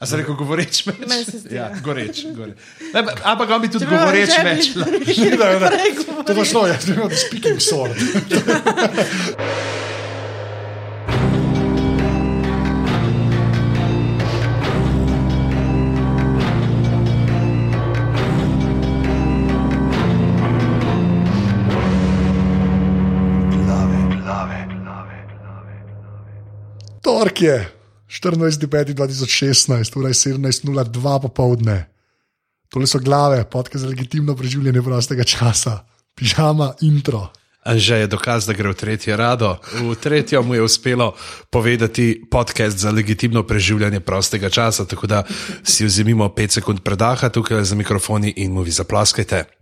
A se reko govoreč meč? Meni se Ja, goreč. goreč. Ne, pa- Ampak on bi tudi govoreč meč. Da, da. To je šlo, jaz sem imel speaking sword. Tork je 14.5.2016, ura je 17.02 popovdne. Tole so glave, podke za legitimno preživljanje prostega časa, pižama, intro. Anže je dokaz, da gre v tretje rado. V tretjo mu je uspelo povedati podcast za legitimno preživljanje prostega časa, tako da si vzemimo 5 sekund predaha tukaj za mikrofoni in mu vi zaplaskajte.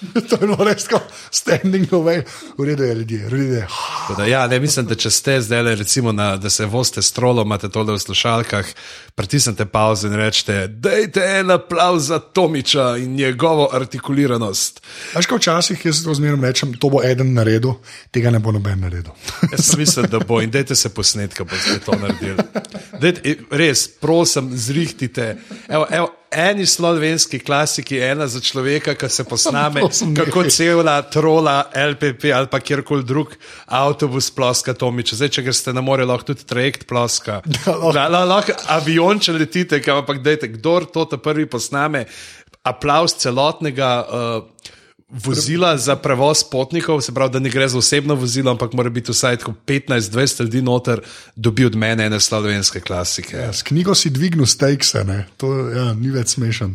to je bilo res kot standing away, v redu je ljudje, redu. Tako Da, ja, ne mislim, da če ste zdaj, recimo, na, da se voste s trolom, imate tole v slušalkah, pritisnete pauzo in rečete: Dajte en aplauz za Tomiča in njegovo artikuliranost. Veš, kot včasih jaz to zmerno rečem, to bo eden naredil, tega ne bo noben naredil. Jaz mislim, da bo in dajte se posnetka, bo ste to naredili. Dajte, res, prosim, zrihtite. Evo, evo, eni slovenski klasiki, ena za človeka, ki se posname, kako cela trola, LPP ali pa kjerkoli drug avtobus ploska Tomiča. Zdaj, če greste na more, lahko tudi trajekt ploska. lahko. La, la, lahko avion, če letite, ampak dajte, kdor to prvi posname, aplaus celotnega. Uh, Vozila za prevoz potnikov, se pravi, da ne gre za osebno vozilo, ampak mora biti vsaj tako 15-20 ljudi noter, dobi od mene ene slovenske klasike. Ja, s knjigo si dvignil ne? to ja, ni več smešen.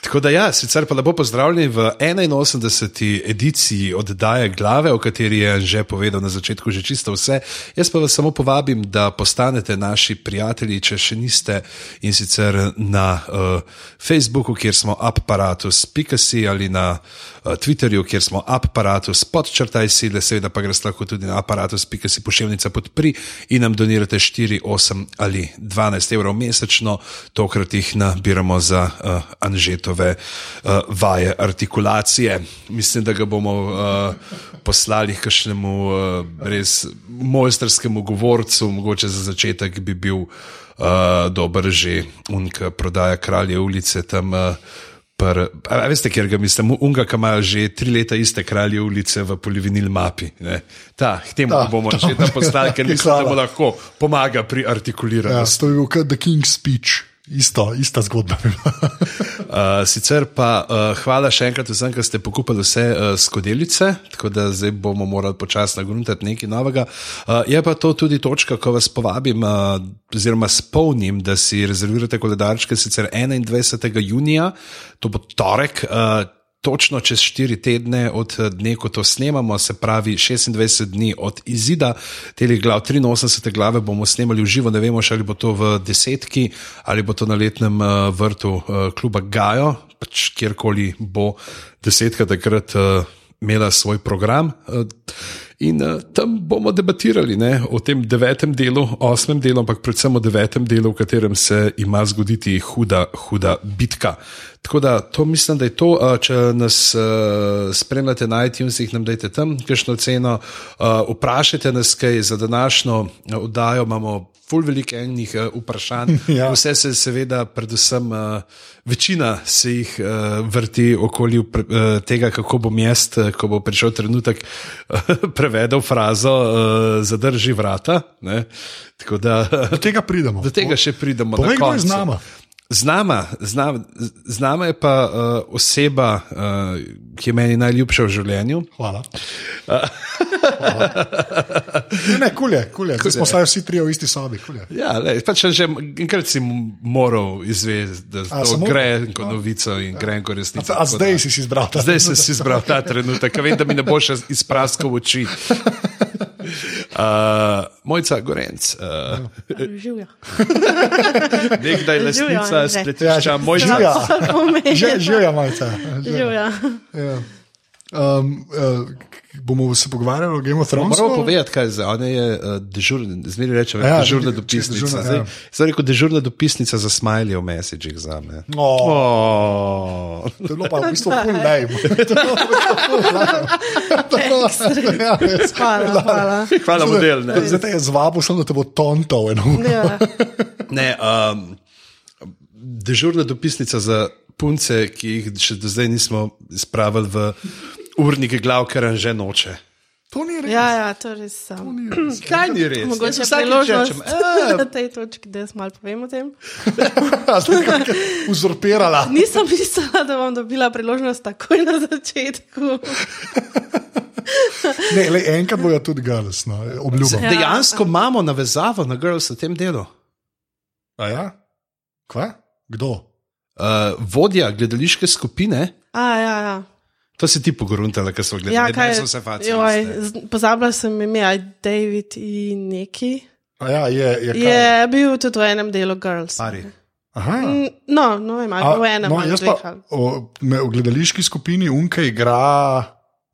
Tako da, ja, sicer pa lepo pozdravljeni v 81. ediciji oddaje Glave, o kateri je že povedal na začetku že čisto vse. Jaz pa vas samo povabim, da postanete naši prijatelji, če še niste, in sicer na uh, Facebooku, kjer smo apparatus.si ali na uh, Twitterju, kjer smo apparatus podčrtaj sile, seveda pa greste lahko tudi na apparatus.si pošiljnica podpri in nam donirate 4, 8 ali 12 evrov mesečno, tokrat jih nabiramo za uh, Anžetove uh, vaje artikulacije. Mislim, da ga bomo uh, poslali k kakšnemu uh, res mojstrskemu govorcu, mogoče za začetek bi bil uh, dober že unka prodaja kralje ulice tam. Uh, Pr, a, a veste, kjer ga mislim, unga, ki ima že tri leta iste kralje ulice v polivinil mapi. Ne? Ta, k temu Ta, bomo ta, še tam postali, ker mislim, da mu lahko pomaga pri Ja, artikuliranju. to je bil kot The King's Speech, Isto, ista zgodba. Uh, sicer pa uh, hvala še enkrat vsem, ki ste pokupili vse uh, skodelice, tako da zdaj bomo morali počasi nagruntati nekaj novega. Uh, je pa to tudi točka, ko vas povabim, uh, oziroma spomnim, da si rezervirate koledarčke sicer 21. junija, to bo torek. Uh, Točno čez štiri tedne od eh, dne, ko to snemamo, se pravi 26 dni od izida teh glav, 83 glave bomo snemali v živo, ne vemo še ali bo to v desetki ali bo to na letnem uh, vrtu uh, kluba Gajo, pač kjerkoli bo desetka takrat imela svoj program. In uh, tam bomo debatirali ne, o tem devetem delu, osmem delu, ampak predvsem o devetem delu, v katerem se ima zgoditi huda, huda bitka. Tako da to mislim, da je to. Uh, če nas uh, spremljate na iTunesih, nam dajte tam kakšno ceno. Uh, vprašajte nas kaj za današnjo oddajo, imamo ful veliko enih uh, vprašanj. Ja. Vse se seveda, predvsem uh, večina se jih uh, vrti okoli pre, uh, tega, kako bom jaz, uh, ko bo prišel trenutek, uh, prevedel frazo uh, zadrži vrata. Ne? Tako da Do tega pridemo. do tega še pridemo. Povej, kdo je z nama. Z nama, z nama, z nama je pa uh, oseba, uh, ki je meni najljubša v življenju. Hvala. Hvala. Ne, kulje, kulje. Zdaj smo saj vsi trije v isti sobi. Kulje. Ja, lej, pač že enkrat si moral izvesti, da A, to samo- gre kot novico in gre kot resnica. A Tako zdaj da- si si izbral ta Zdaj sem si izbral ta trenutek, ker vem, da mi ne bo še izpraskal oči. Uh, Mojca Gorenc, uh, Živja. nekdaj Živjo, spletišča Ja, Mojca. živja. Pomeni. Že, že je malce. Živja. Ja. Um, uh, bomo se pogovarjali o Game of Thrones. Moramo povedati, kaj je zdaj. Ona je uh, dežurna, zmeraj rečemo, Ja, ja, dežurna dopisnica. dežurna, Zdaj, ja. zdaj rekel, dežurna dopisnica za smiley v messagih za me. Oh, Oh. to je bilo pa v bistvu full bilo- ja. Hvala, hvala. Hvala, model. Ne, Zdaj te je zvabil, sem, da te bo tontov. eno. Ja. ne um, dežurna dopisnica za punce, ki jih še do zdaj nismo spravili v urnike glav, ker že noče. To ni res. ja, ja, to res sem. Kaj ni res? Mogoče Vsakič priložnost rečem, "Eh, na tej točki, da jaz malo povem o tem. Je uzurpirala. Nisem mislila, da bom dobila priložnost takoj na začetku. Ne, le, enkrat bojo tudi girls, no, obljubim. Ja. Dejansko imamo navezavo na Girls v tem delu. A ja? Kva? Kdo? Uh, vodja gledališke skupine, A, ja, ja. To si ti pogruntala, ker so gledali. ja ne, kaj, so se z- pozabila sem ime, aj David in neki. A ja, je, je, kaj? Je bil tudi v enem delu Girls. Pari. Aha. No, no ali A, v enem no, jaz pa o, me, v gledališki skupini Unke igra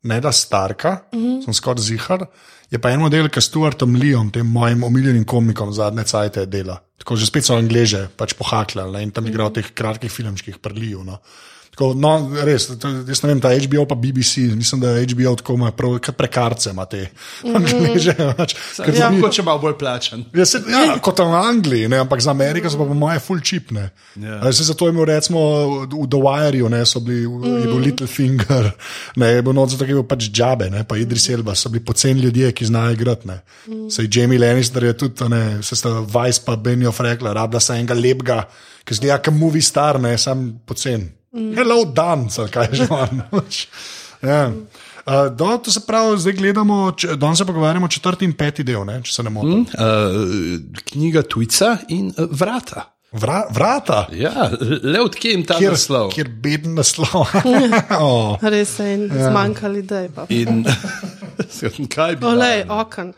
ne da starka, uh Mhm. -huh. sem skoraj zihar. Je pa en model, ki s Stuartom Leom, tem mojim omiljenim komikom zadnje cajte dela. Tako že spet so angleže, pač pohakljali ne, in tam igra v teh kratkih filmčkih prlijev. No. Tako, no, res, jaz ne vem, ta HBO pa BBC, mislim, da HBO tako ima prav, kot prekarce ima te angleže. Pač, ker Ja. dobi- Mogoče malo bolj plačan. Ja, se, ja, kot v Angliji, ne, ampak za Ameriko so pa po moje full cheap. Ne. Ja. Yeah. Zato je imel recimo v The Wireu, ne, so bili mm. je bil Little Finger, ne, je bil noč zato, ker je bil pač džabe, ne, pa Idris Elba, so bili poceni ljudje, ki znajo igrati. Ne. Mm. Sej Jamie Lannister je tudi, ne, se sta Vice pa Benioff rekla, rabla se enega lepega, ki zgleda kot movie star, ne, sam pocen. Mm. Hello, dan, kaj že ja. Uh, do, to se pravi, zdaj gledamo, danes se pogovarjamo o četrti in peti del, ne, če se ne motim. Mm. Uh, knjiga Tujca in uh, Vrata. Vra, vrata, Ja, le odkje jim ta kjer, naslov. kjer beden naslov. oh. Res jim ja. zmanjkali, da je pa. In kaj bi Olej, okn.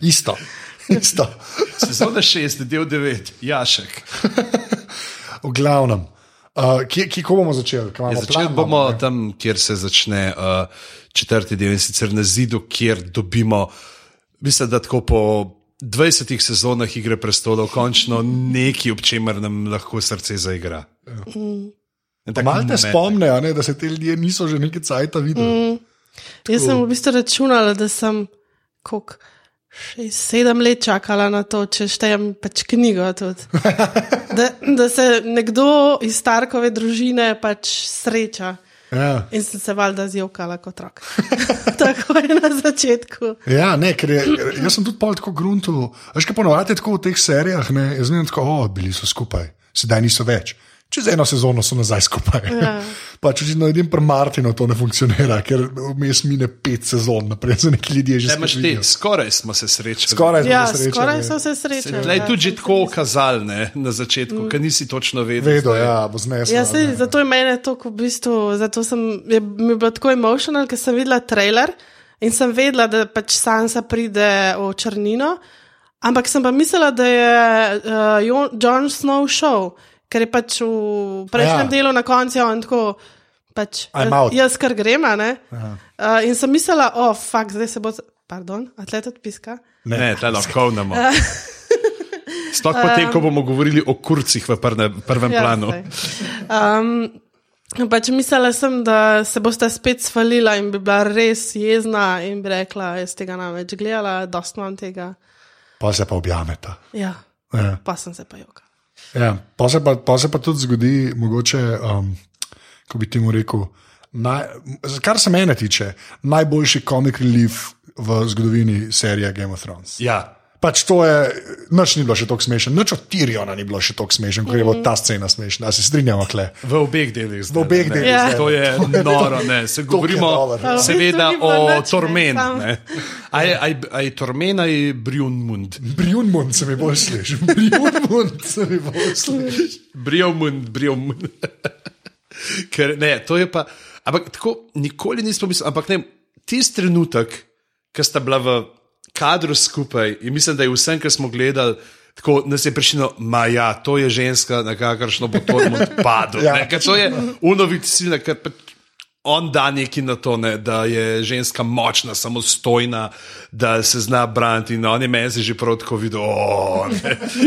Isto. Isto. Sezona 6, del 9, Jašek. V glavnem, uh, kje, kje ko bomo začeli? Ja, začeli bomo ne? tam, kjer se začne uh, četrti del in sicer na zidu, kjer dobimo, mislim, da tako po 20 sezonah Igre prestolov, končno nekaj, ob čemer nam lahko srce zaigra. En tak Malo te spomne, ne, da se te ljudje niso že nekaj cajta videli. Mm. Jaz sem v bistvu računala, da sem koliko, šest, sedem let čakala na to, če štejem pač knjigo. tudi. Da, da se nekdo iz Starkove družine pač sreča. Ja. In sem se valjda zjokala kot otrok. Tako je na začetku. Ja, ne, ker je, jaz sem tudi pol tako gruntu. Veš, kaj ponovadi tako v teh serijah, ne, jaz ne vem, tako, o, bili so skupaj, sedaj niso več. Čez eno sezono so nazaj skupaj. Ja. Pač očitno edin pri Martinu to ne funkcionira, ker vmes mine pet sezon, naprej za neki ljudje že vidijo. skoraj smo se srečali. Skoraj smo Ja, se srečali. skoraj so se srečali. Tle je ja. tudi že tako kazal ne, na začetku, mm. ker nisi točno vedel. Vedo, ja, bo znesel. Ja, sej, zato je meni to, v bistvu, zato sem, je, mi je bilo tako emocionalno, ker sem videla trailer in sem vedela, da pač Sansa pride v črnino, ampak sem pa mislila, da je uh, Jo- Jon Snow šel, ker je pač v prejšnjem Ja. delu na koncu on tako. Pač, I'm out. jaz kar grem, a ne. Uh, in sem mislila, oh, fakt, zdaj se bo. Pardon, atlet odpiska. Ne, ne tle lahko namo. Sploh potem, ko bomo govorili o kurcih v prne, prvem ja, planu. Um, pač mislila sem, da se boste spet svalila in bi bila res jezna in bi rekla, jaz tega ne več gledala, dost imam tega. Pa se pa objameta. Ja, Ja. pa sem se pa joka. Ja, pa, se pa, pa se pa tudi zgodi, mogoče, um, ko bi ti mu rekel, naj, kar se mene tiče, najboljši comic relief v zgodovini serije Game of Thrones. Ja. Pač to je, noč ni bilo še tako smešen, noč od Tiriona ni bilo še tako smešen, kot je bila ta scena smešna. A se strinjamo, kle. V obeh delih. Zdaj, V obeh ne. delih Ja. zdaj. To je noro, ne. Se govorimo. Ja, seveda o nič, ne, Tormen. sam- ne. A je, je, je Tormen ali Brunmund? Brjunmund se mi bolj sliši, Brjunmund se mi bolj sliši. Brjomund, Brjomund. Ker ne, to je pa. Ampak tako nikoli nismo mislili, ampak ne, tisti trenutek, ko sta bila v kadru skupaj in mislim, da je vsem, kar smo gledali. Tako nas je prišlo, ma ja, to je ženska, na kakršno bo Tormund padel. Ja. ja. To je ker pa on da neki na to, ne, da je ženska močna, samostojna, da se zna braniti. In on je meni že prav tako videl, oh,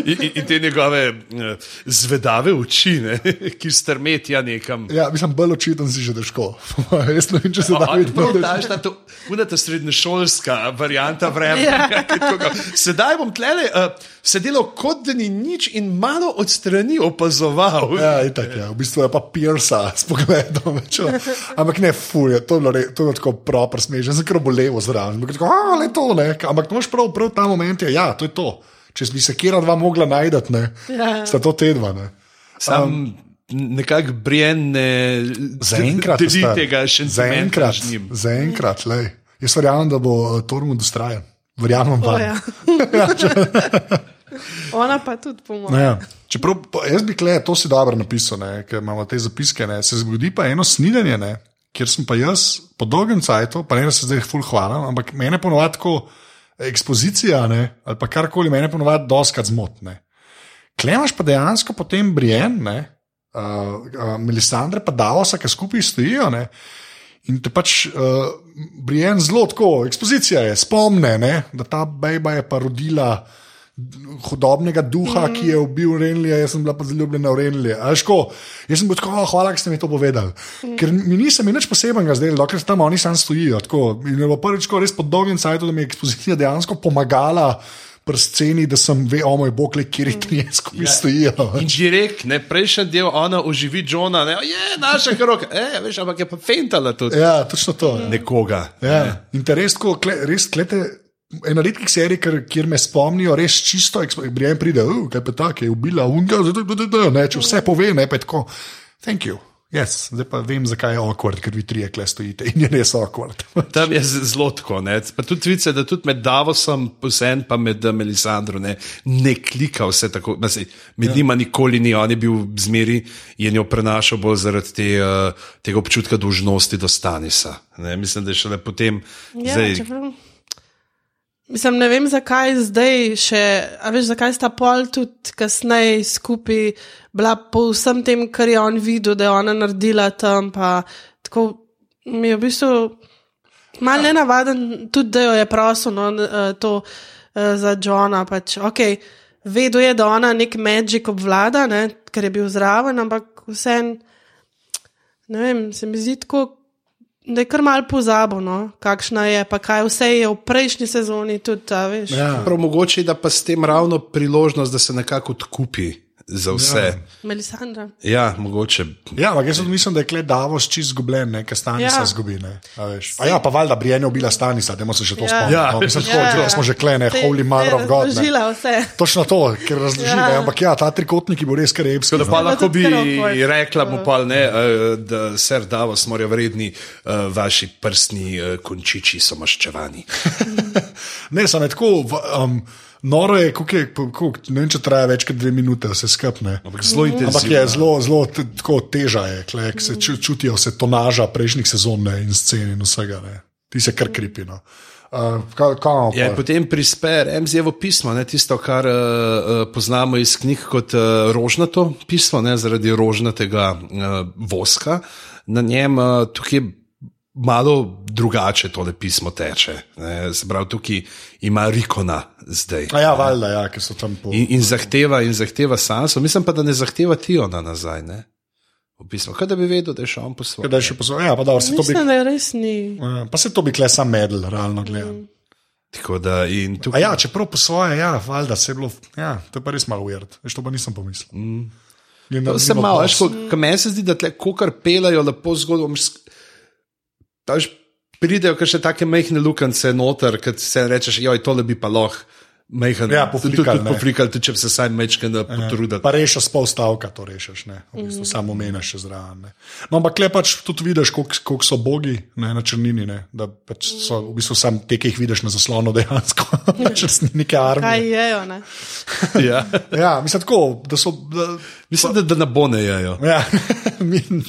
in, in, in te njegove eh, zvedave oči, ne, ki strmetijo nekam. Ja, mislim, bolj očiten si že težko. Jaz ne vem, če se da videti. no, ta- ta- to- Una ta srednješolska varianta vremena. Ja. Sedaj bom tlele uh, sedel kot da ni nič in malo od strani opazoval. Ja, itak, ja. V bistvu je pa Pirsa s pogledom. več, no. Ampak ne, fuj, to je bilo, re, to je bilo tako proper smešno, zelo bolevo zraven. Ampak tako, "A, le to, ne. Ampak to imaš prav, prav ta moment je, ja, to je to. Če bi se kera dva mogla najti, ne, Ja. sta to te dva. Ne. Sam nekako Brian ne Zaenkrat tega še zaenkrat, z njim. zaenkrat, lej. Jaz verjamem, da bo uh, Tormund ustrajen. Verjamem pa. ja. Ona pa tudi pomoč. Ja. Čeprav jaz bi kle, to si dobro napisal, ne, ker imamo te zapiske. Ne, se zgodi pa eno snidenje, ne, kjer sem pa jaz po dolgem cajtu, pa ne da se zdaj ful hvalim, ampak mene ponovadi tako ekspozicija ne, ali pa karkoli mene ponovadi doskrat zmotne. Klemaš pa dejansko potem Brian, ne, uh, uh, Melisandre pa Davosa, ki skupaj stojijo. Ne, In te pač uh, Brian zelo tako, ekspozicija je, spomne, ne, da ta bejba je pa rodila hudobnega duha, mm. ki je ubil Renlija, jaz sem bila pa zaljubljena v Renlija. Ajško, jaz sem bil tako, "Oh, hvala, da ste mi to povedali. Mm. Ker mi nisem nič posebnega zdaj, dokler tam oni sam stojijo. Tako. In je bilo prvič, ko res po dolgem času, da mi je ekspozicija dejansko pomagala. Pri sceni, da sem ve, o moj bog, le kjer ti je skupaj stojijo. In že rek, ne prejšnji del, ona oživi Johna, ne, je naša heroka, e, veš, ampak je pa fentala tudi Ja, točno to. Ja. nekoga. Ja. In te res, tako, kle, res klete. Ena redkih serij, ker, kjer me spomnijo, res čisto, Brian pride, uh, kaj pa tako, je ubila unga, zdaj, zdaj, zdaj, ne, če vse pove, ne pa je tako. Thank you. Yes, zdaj pa vem, zakaj je awkward, ker vi trije kle stojite in je res awkward. Tam je zelo tako. Ne. Pa tudi vice, da tudi med Davosom, posen pa med eh, Melisandro, ne, ne klika vse tako. Mislim, med ja. njima nikoli ni, on je bil zmeri in jo prenašal bolj zaradi te, uh, tega občutka dolžnosti do Stanisa. Ne. Mislim, da je šele potem. Ja, zdaj, čeprav- Mislim, ne vem, zakaj zdaj še, a veš, zakaj sta pol tudi kasneje skupaj bila po vsem tem, kar je on videl, da je ona naredila tam. Pa, tako mi je v bistvu malo nenavaden, tudi da jo je prosil no, eh, to eh, za Johna. Pač, okay, vedel je, da ona nek magik obvlada, ne, ker je bil zraven, ampak vsem, ne vem, se mi zdi tako. Da je kar mal pozabil, no, kakšna je, pa kaj vse je v prejšnji sezoni tudi, a veš. Ja. Prav mogoče, da pa s tem ravno priložnost, da se nekako odkupi za vse. Ja, Melisandra. ja mogoče. Ja, ampak jaz mislim, da je kle Davos čist zgubljen, ker Stanisa ja. Ja. zgubi. Ne, a veš. A ja, pa valjda Brian je ubila Stanisa, da se še to Ja. spomnimo. Ja. No, mislim, tako, ja. smo že kle, ne, Te- holy mother of God. Ne. razložila vse. Točno to, ker razloži, ja. Ja. ampak ja, ta trikotnik je bil res krepski. Da pa Bilo lahko bi kar rekla mu pa, ne, eh, da ser Davos morajo vredni, eh, vaši prstni eh, končiči so maščevani. Ne, samo tako, v- um, noro je, koliko je, koliko, ne vem, če traja več kot dve minute, vse skepne. Ampak zelo intenzivno. Ampak je zelo, zelo tako teža, je, kle, se ču, čutijo se tonaža prejšnjih sezon ne, in scen in vsega. Ne. Ti se kar kripino. Uh, kaj, kaj imamo Ja, potem prispe Remzijevo pismo, ne, tisto, kar uh, poznamo iz knjig kot uh, rožnato pismo, ne, zaradi rožnatega uh, voska. Na njem uh, tukaj malo drugače tole pismo teče. Ne, se pravi, tukaj ima Rikona zdaj. A ja, valjda, ja, ker so tam po. In, in zahteva, in zahteva Sanso, mislim pa, da ne zahteva Tiona nazaj. Ne? V pismu, kaj da bi vedel, da je šel on po svoje. Da je še posod, ja, pa da se to bi. Mislim, da je res ni. Ja, pa se to bi kle sam medel, realno gledam. Tako da in A tukaj. ja, čeprav po svoje, ja, valjda se je bilo, ja, to je pa res malo ujerd, veš, to pa nisem pomislil. Mm. To se malo, veš, ko- ko meni se zdi, da tle kar pelajo lepo zgodbo. Veš, Pridejo še take mehke lukance noter, ki se rečeš, joj, tole bi pa lahko. Mehen, Ja, poflikal, tudi, poflikal, tudi če se saj mečkaj potrudil. Pa rešiš pol stavka, to rešiš, ne, v bistvu samo omenjaš še zraven. ne. No, ampak le pač tudi vidiš, koliko koliko so bogi ne, na črnini, ne, da pač so v bistvu samo te, ki jih vidiš na zaslonu dejansko, ni neke Kaj armije. jejo, ne? Ja. Ja, mislim tako, da so. Da, Mislim, da, da ne bo ne jejo. Ja, mislim,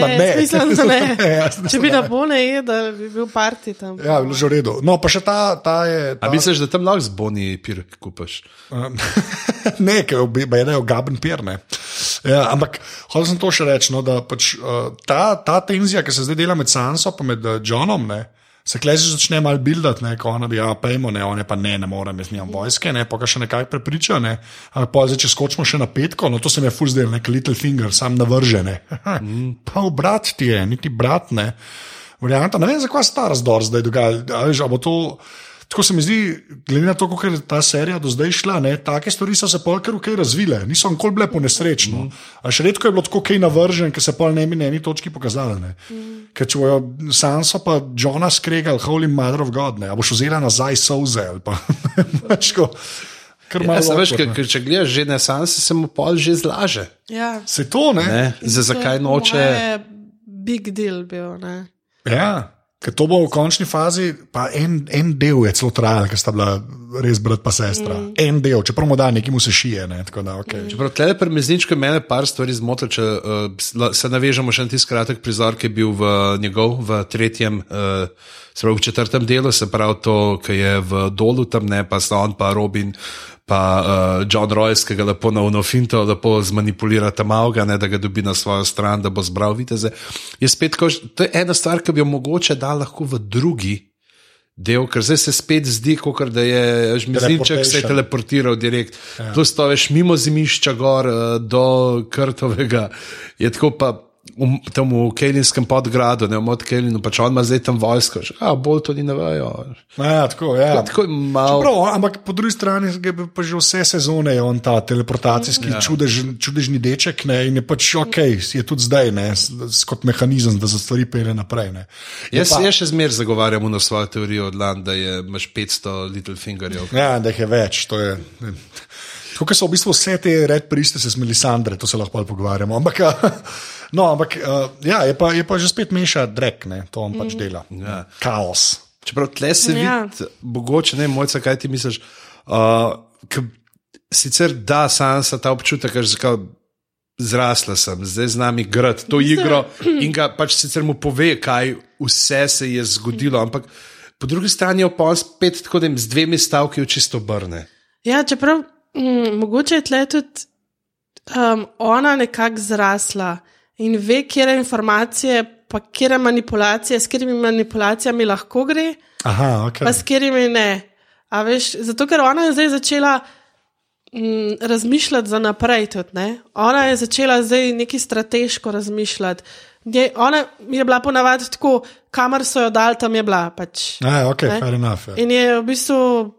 da Ne, ne. mislim, da ne. Ja, jaz mislim, Če bi da na bone jedel, bi bil parti tam. Ja, bilo že v redu. No, pa še ta, ta je. A Ta, misliš, da tam lahko zboni pir kupaš? ne, ker je gaben pir. Ne. Ja, ampak hotel sem to še reči, no, da pač, uh, ta, ta tenzija, ki se zdaj dela med Sanso in med uh, Johnom. Ne, Se klezi začne malo buildati, ne, ko ona bi, ja, pejmo, ne, one pa ne, ne morem, jaz nimam vojske, ne, pa ga še nekako prepriča, ne, ampak pa zdaj, če skočimo še na petko, no, to se mi je ful zdel, nek little finger, sam navržene. pa v brat ti je, niti brat ne. Varianta, ne vem, zakaj se ta razdor zdaj dogaja, a veš, a bo to. Tako se mi zdi, glede na to, kako je ta serija do zdaj šla, ne, take stvari so se polkar kaj razvile, niso nikoli bile ponesrečno. Mm. Še redko je bilo tako kaj navržen, ker se pol ne bi na eni točki pokazali. Ne. Mm. Ker če bojo Sansa pa Johna skregali, holy mother of God, ne, a boš vzela nazaj soze ali pa veš, ko, kar Ja, se veš, ker, ker če gledaš že na sanse, se mu pol že zlaže. Ja. Se to, ne? Ne? Za, zakaj noče? To je big deal bil. Ne? Ja. Ker to bo v končni fazi, pa en, en del je celo trajal, ker sta bila res brat pa sestra. Mm. En del, čeprav mu da nekaj mu se šije. Ne, tako da, okay. Čeprav tle pri mezničku mene par stvari zmotilo, če uh, se navežemo še na tisti kratek prizor, ki je bil v njegov, v tretjem, uh, se pravi v četrtem delu, se pravi to, ki je v dolu tam, ne pa sta on pa Robin. Pa uh, John Royce, ki ga lepo na unofinto, lepo zmanipulira tam avga, ne, da ga dobi na svojo stran, da bo zbral viteze. Je spet, ko, to je ena stvar, ki bi jo mogoče dal lahko v drugi del, ker zdaj se spet zdi, kot da je Žmizlinček se je teleportiral direkt. Ja. Plus to veš mimo zimišča gor eh, do Krtovega, je tako pa. V, tam v Kejlinskem podgradu, ne v Modkelinu, pač on ima zdaj tam vojsko, že, a bolj to ni ne vejo. Ja, tako, ja. Tako je malo. Prav, ampak po drugi strani je pa že vse sezone on ta teleportacijski ja. čudež, čudežni deček ne, in je pač ok, je tudi zdaj ne, kot mehanizem, da za stvari pelje naprej. Ne. Jaz, pa- jaz še zmeraj zagovarjam na svojo teorijo od Landa, da je, imaš 500 Little Fingerjev. Ja, da jih je več. to je- ne. Tukaj so v bistvu vse te red priste, se smo Lisandre, to se lahko pogovarjamo. Ampak, no, ampak uh, ja, je, pa, je pa že spet meša drek, ne, to on pač dela. Ja. Kaos. Čeprav tle se Ja. vidi, mogoče ne, mojca, kaj ti misliš. Uh, sicer da, sam sem ta občutek, ker zakaj. Zrasla sem, zdaj z nami grad to igro in ga pač sicer mu pove, kaj vse se je zgodilo, ampak po drugi strani je pa on spet tako, da jim z dvemi stavki v čisto obrne. Ja, čeprav mm, mogoče je tle tudi um, ona nekako zrasla in ve, kje informacije, pa kje manipulacije, s katerimi manipulacijami lahko gre, Aha, ok. pa s katerimi ne. A veš, zato ker ona je zdaj začela mm, razmišljati za naprej. Tudi, ne? ona je začela zdaj neki strateško razmišljati. Nje, ona je bila ponavadi tako, kamor so jo dal, tam je bila. Pač. Ja, ok, Ne? fair enough. Ja. In je v bistvu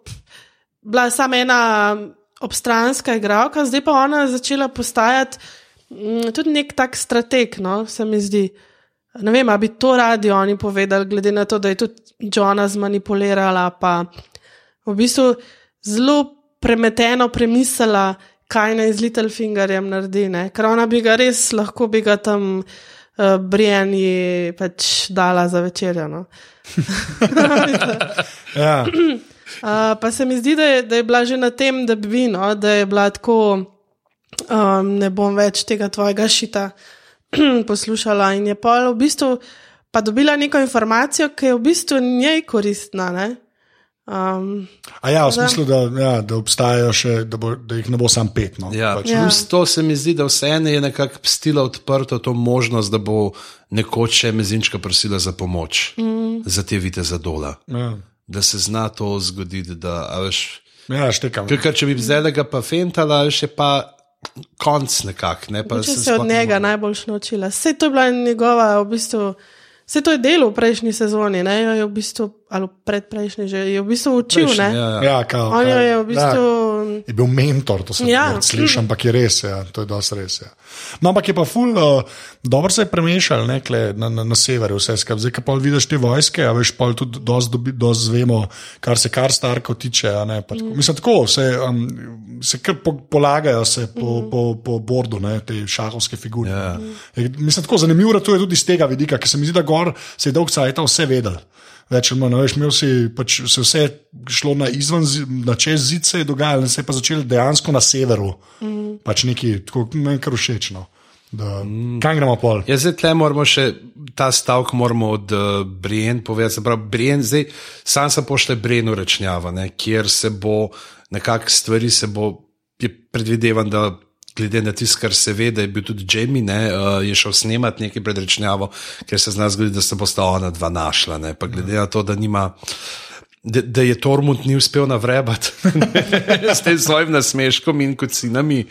bila samo ena obstranska igralka, zdaj pa ona začela postajati tudi nek tak strateg, no, se mi zdi. Ne vem, ali bi to radi oni povedali, glede na to, da je tudi Johna zmanipulirala, pa v bistvu zelo premeteno premislila, kaj naj z Littlefingerjem naredi. Ne? Ker ona bi ga res lahko bi ga tam uh, Briani pač dala za večerjo. No? Ja. Uh, pa se mi zdi, da je, da je bila že na tem, da bi vi, no, da je bila tako, um, ne bom več tega tvojega šita poslušala. In je pa v bistvu pa dobila neko informacijo, ki je v bistvu njej koristna. Ne? Um, A ja, v smislu, da, ja, da obstajajo še, da, bo, da jih ne bo sam pet. No, Ja, pač. Ja. plus to se mi zdi, da vseeno je nekako pustila odprto to možnost, da bo nekoč še mezinčka prosila za pomoč, mm. za te vite za dola. Ja. Da se zna to zgoditi. Da, a veš, Ja, štekam. ker, če bi zelega pa fentala, še pa konc nekako. Ne, pa če se sploh od njega najbolj naučila. Vse to je bila njegova, v bistvu, vse to je delo v prejšnji sezoni, ne? jo je v bistvu, ali predprejšnji že, je v bistvu učil. Prejšnji, ne? ja, ja. Ja, kao, On jo je v bistvu. Ja. Je bil mentor, to sem Ja. ja. slišal, ampak je res, ja, to je dosti res. Ja. No, ampak je pa ful, uh, dobro se je premešal ne, kle, na, na, na severu, vse skupaj. Zdaj, ko pa vidiš te vojske, a veš, pa tudi dosti zvemo, kar se kar starko tiče. a Ne, pa, tako, mislim, tako se, um, se kar po, polagajo se po, po, po bordu, ne, te šahovske figure. Ja. Je, mislim, tako zanimivo je tudi iz tega vidika, ker se mi zdi, da gor se je dolg cajt vse vedel. Več ali manj, veš, imel si pač se vse šlo na izven, na čez zid se je dogajalo, se je pa začelo dejansko na severu. Mm. Pač neki, tako meni kar všečno. Da, mm. Kaj gremo pol? Ja, zdaj tle moramo še ta stavek od uh, Brien povedati. Se pravi, Brien, zdaj sam se pošle Brienu rečnjava, ne, kjer se bo nekako stvari se bo, je predvidevan, da glede na tisto, kar se ve, da je bil tudi Jamie, ne, uh, je šel snemati nekaj pred rečnjavo, ker se zna zgoditi, da se bosta ona dva našla. Ne, pa glede na to, da nima. Da, da je Tormund ni uspel navrebati s tem svojim nasmeškom in kocinami,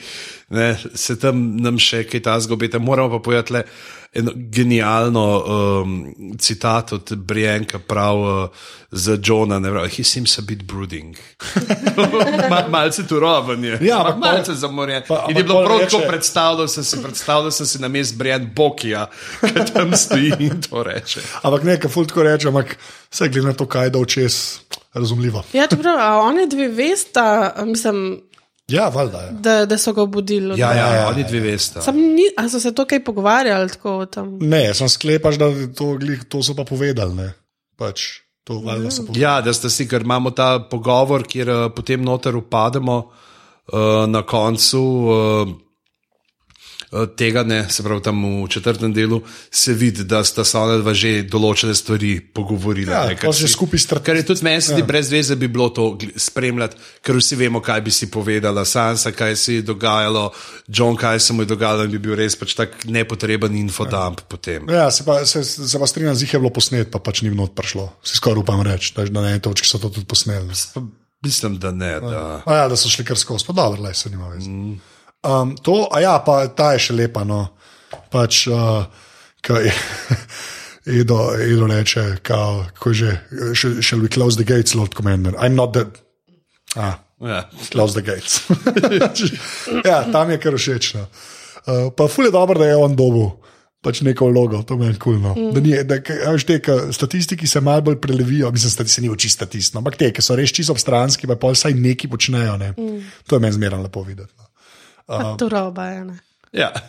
ne, se tam nam še kaj ta zgobete. Moramo pa povedati le eno genialno um, citat od Brienka prav uh, za Johna, ne pravi, he seems a bit brooding. Mal, malce turoven je. Ja, ampak malce zamorjen. pa- In je bilo prav reče- tako predstavljal, sem si predstavljal, sem si na mest Brien Bokija, ki tam stoji in to reče. Ampak ne, kar fultko reče, ampak vse glede na to, kaj je dal čez, razumljivo. Ja, čeprav, a oni dve vesta, a mislim, Ja, valjda je. da, da so ga obudili. Ja, ja, Ja, ja, ja, oni dve veste. Sam ni, a so se to kaj pogovarjali tem? Ne, sem sklepaš, da to, glih, to so pa povedali. Ne. Pač, to valjda povedali. Ja, da ste si, ker imamo ta pogovor, kjer uh, potem noter upademo uh, na koncu. Uh, Tega ne, se pravi, tam v četrtem delu se vidi, da sta se ona dva že določene stvari pogovorila. Ja, ne, že si- Kar je tudi meni, ja. brez veze bi bilo to spremljati, ker vsi vemo, kaj bi si povedala, Sansa, kaj se je dogajalo, John, kaj se mu je dogajalo, in bi bil res pač tak nepotreben infodump ja. potem. Ja, se pa, se, se pa strinjam, zih je bilo posnet, pa pač ni mnogo prišlo. Si skoraj upam reči, da na eni točki so to tudi posneli. Mislim, da ne. Da. A ja, da so šli kar skozi, pa dobro, le se nima veze. Um, to, a ja, pa ta je še lepa. No. Pač, uh, kaj je. Edo, Edo reče, kao, je že, "Shall- we close the gates, Lord Commander? I'm not the. Ah, Ja. close the gates. ja, tam je kar všeč. No. Uh, pa ful je dobro, da je on dobil. Pač neko vlogo, to meni kul. Cool, no. mm. Da ni, da, veš, te, ka, statistiki se malo bolj prelevijo, mislim, da se ni oči statist, no. ampak te, ki so res čisto obstranski, pa pol vsaj neki počnejo. Ne. Mm. To je meni zmerno lepo videti. No. Uh, to roba je. Ne? Ja.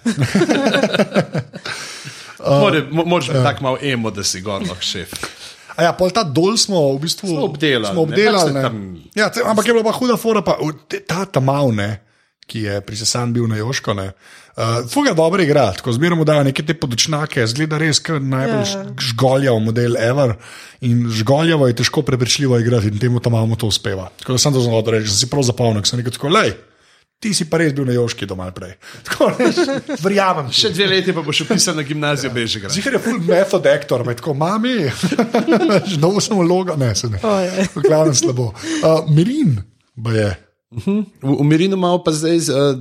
More, mo, moraš biti tako malo emo, da si gor lahko šef. A ja, pol ta dol smo v bistvu Smo obdelali, Smo ne, obdelali pač ne. tam- Ja, te, ampak je bila pa huda fora, pa ta tamav, ne, ki je prisesan bil na Joško. ne, Uh, Fuga dobro igra, tako zmeraj mu dajo neke te podočnjake, zgleda res kot najbolj Ja. yeah. žgoljav model ever. In žgoljavo je težko prepričljivo igrati in temu tamavu to uspeva. Tako da sem to znal reči, sem si prav zapomnil, sem rekel tako, lej. Ti si pa res bil na Joški doma prej. Tako, veš, Verjamem. ti. Še dve leti pa boš upisan na gimnazijo Bežigrad. Zihar je full method actor, med tako mami, novo sem vloga, ne, se ne. V glavnem slabo. Uh, Mirin pa je. V, v Mirinu imamo pa zdaj uh,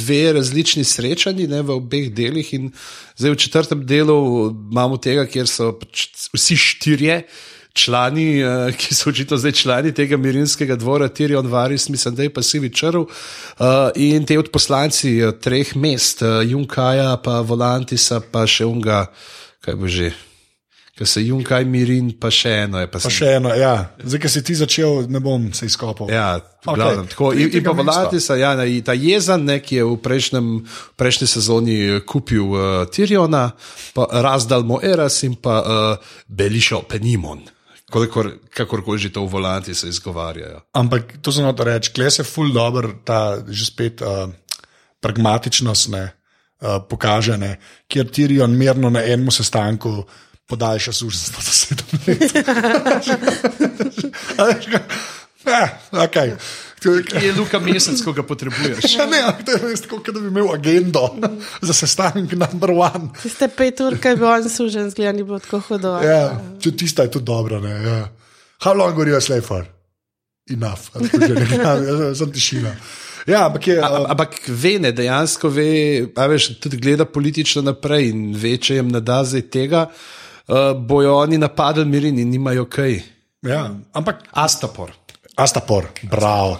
dve različni srečanji ne, v obeh delih. in Zdaj v četrtem delu imamo tega, kjer so pač vsi štirje. Člani, uh, ki so očitno zdaj člani tega mirinskega dvora, Tirion Varis, mislim, da je pa Sivi Črv, uh, in te odposlanci uh, treh mest, uh, Junkaja, pa Volantisa, pa še unga, kaj bo že, ki se Junkaj, Mirin, pa še eno je. Pa Pa sem- še eno, ja. zdaj, ki si ti začel, ne bom se izkopal. Ja, Okej. glavnem, tako, in, in pa Valatisa, ja, ta jezan, ne, ki je v, prejšnjem, prejšnji sezoni eh, kupil uh, Tiriona, pa razdal Moeras in pa uh, Belišo Penimon. Kolikor, kakorkoli že to v Volanti se izgovarjajo. Ampak to sem hotel reči, kle se ful dobro ta že spet uh, pragmatičnost ne, uh, pokaže, ne, kjer Tirion mirno na enem sestanku podaljša služnost za sedem let. A veš, kaj? Ja, okay. Je Luka mesec, ko ga potrebuješ. Ja, ne, to je res tako, kot da bi imel agendo za sestanek number one. Tiste pet ur, kaj bi on sužen, zgleda, ni bilo tako hudo. Ja, če tista je tudi dobra. Ne, ja. How long were you a slave for? Enough, že ne, ja, sem tišina. Ja, ampak je. A- Uh, Ampak ve, ne, dejansko ve, a veš, tudi gleda politično naprej in ve, če jim ne da zdaj tega, uh, bojo oni napadli Mirin in nimajo kaj. ja, ampak Astapor. Astapor, bravo.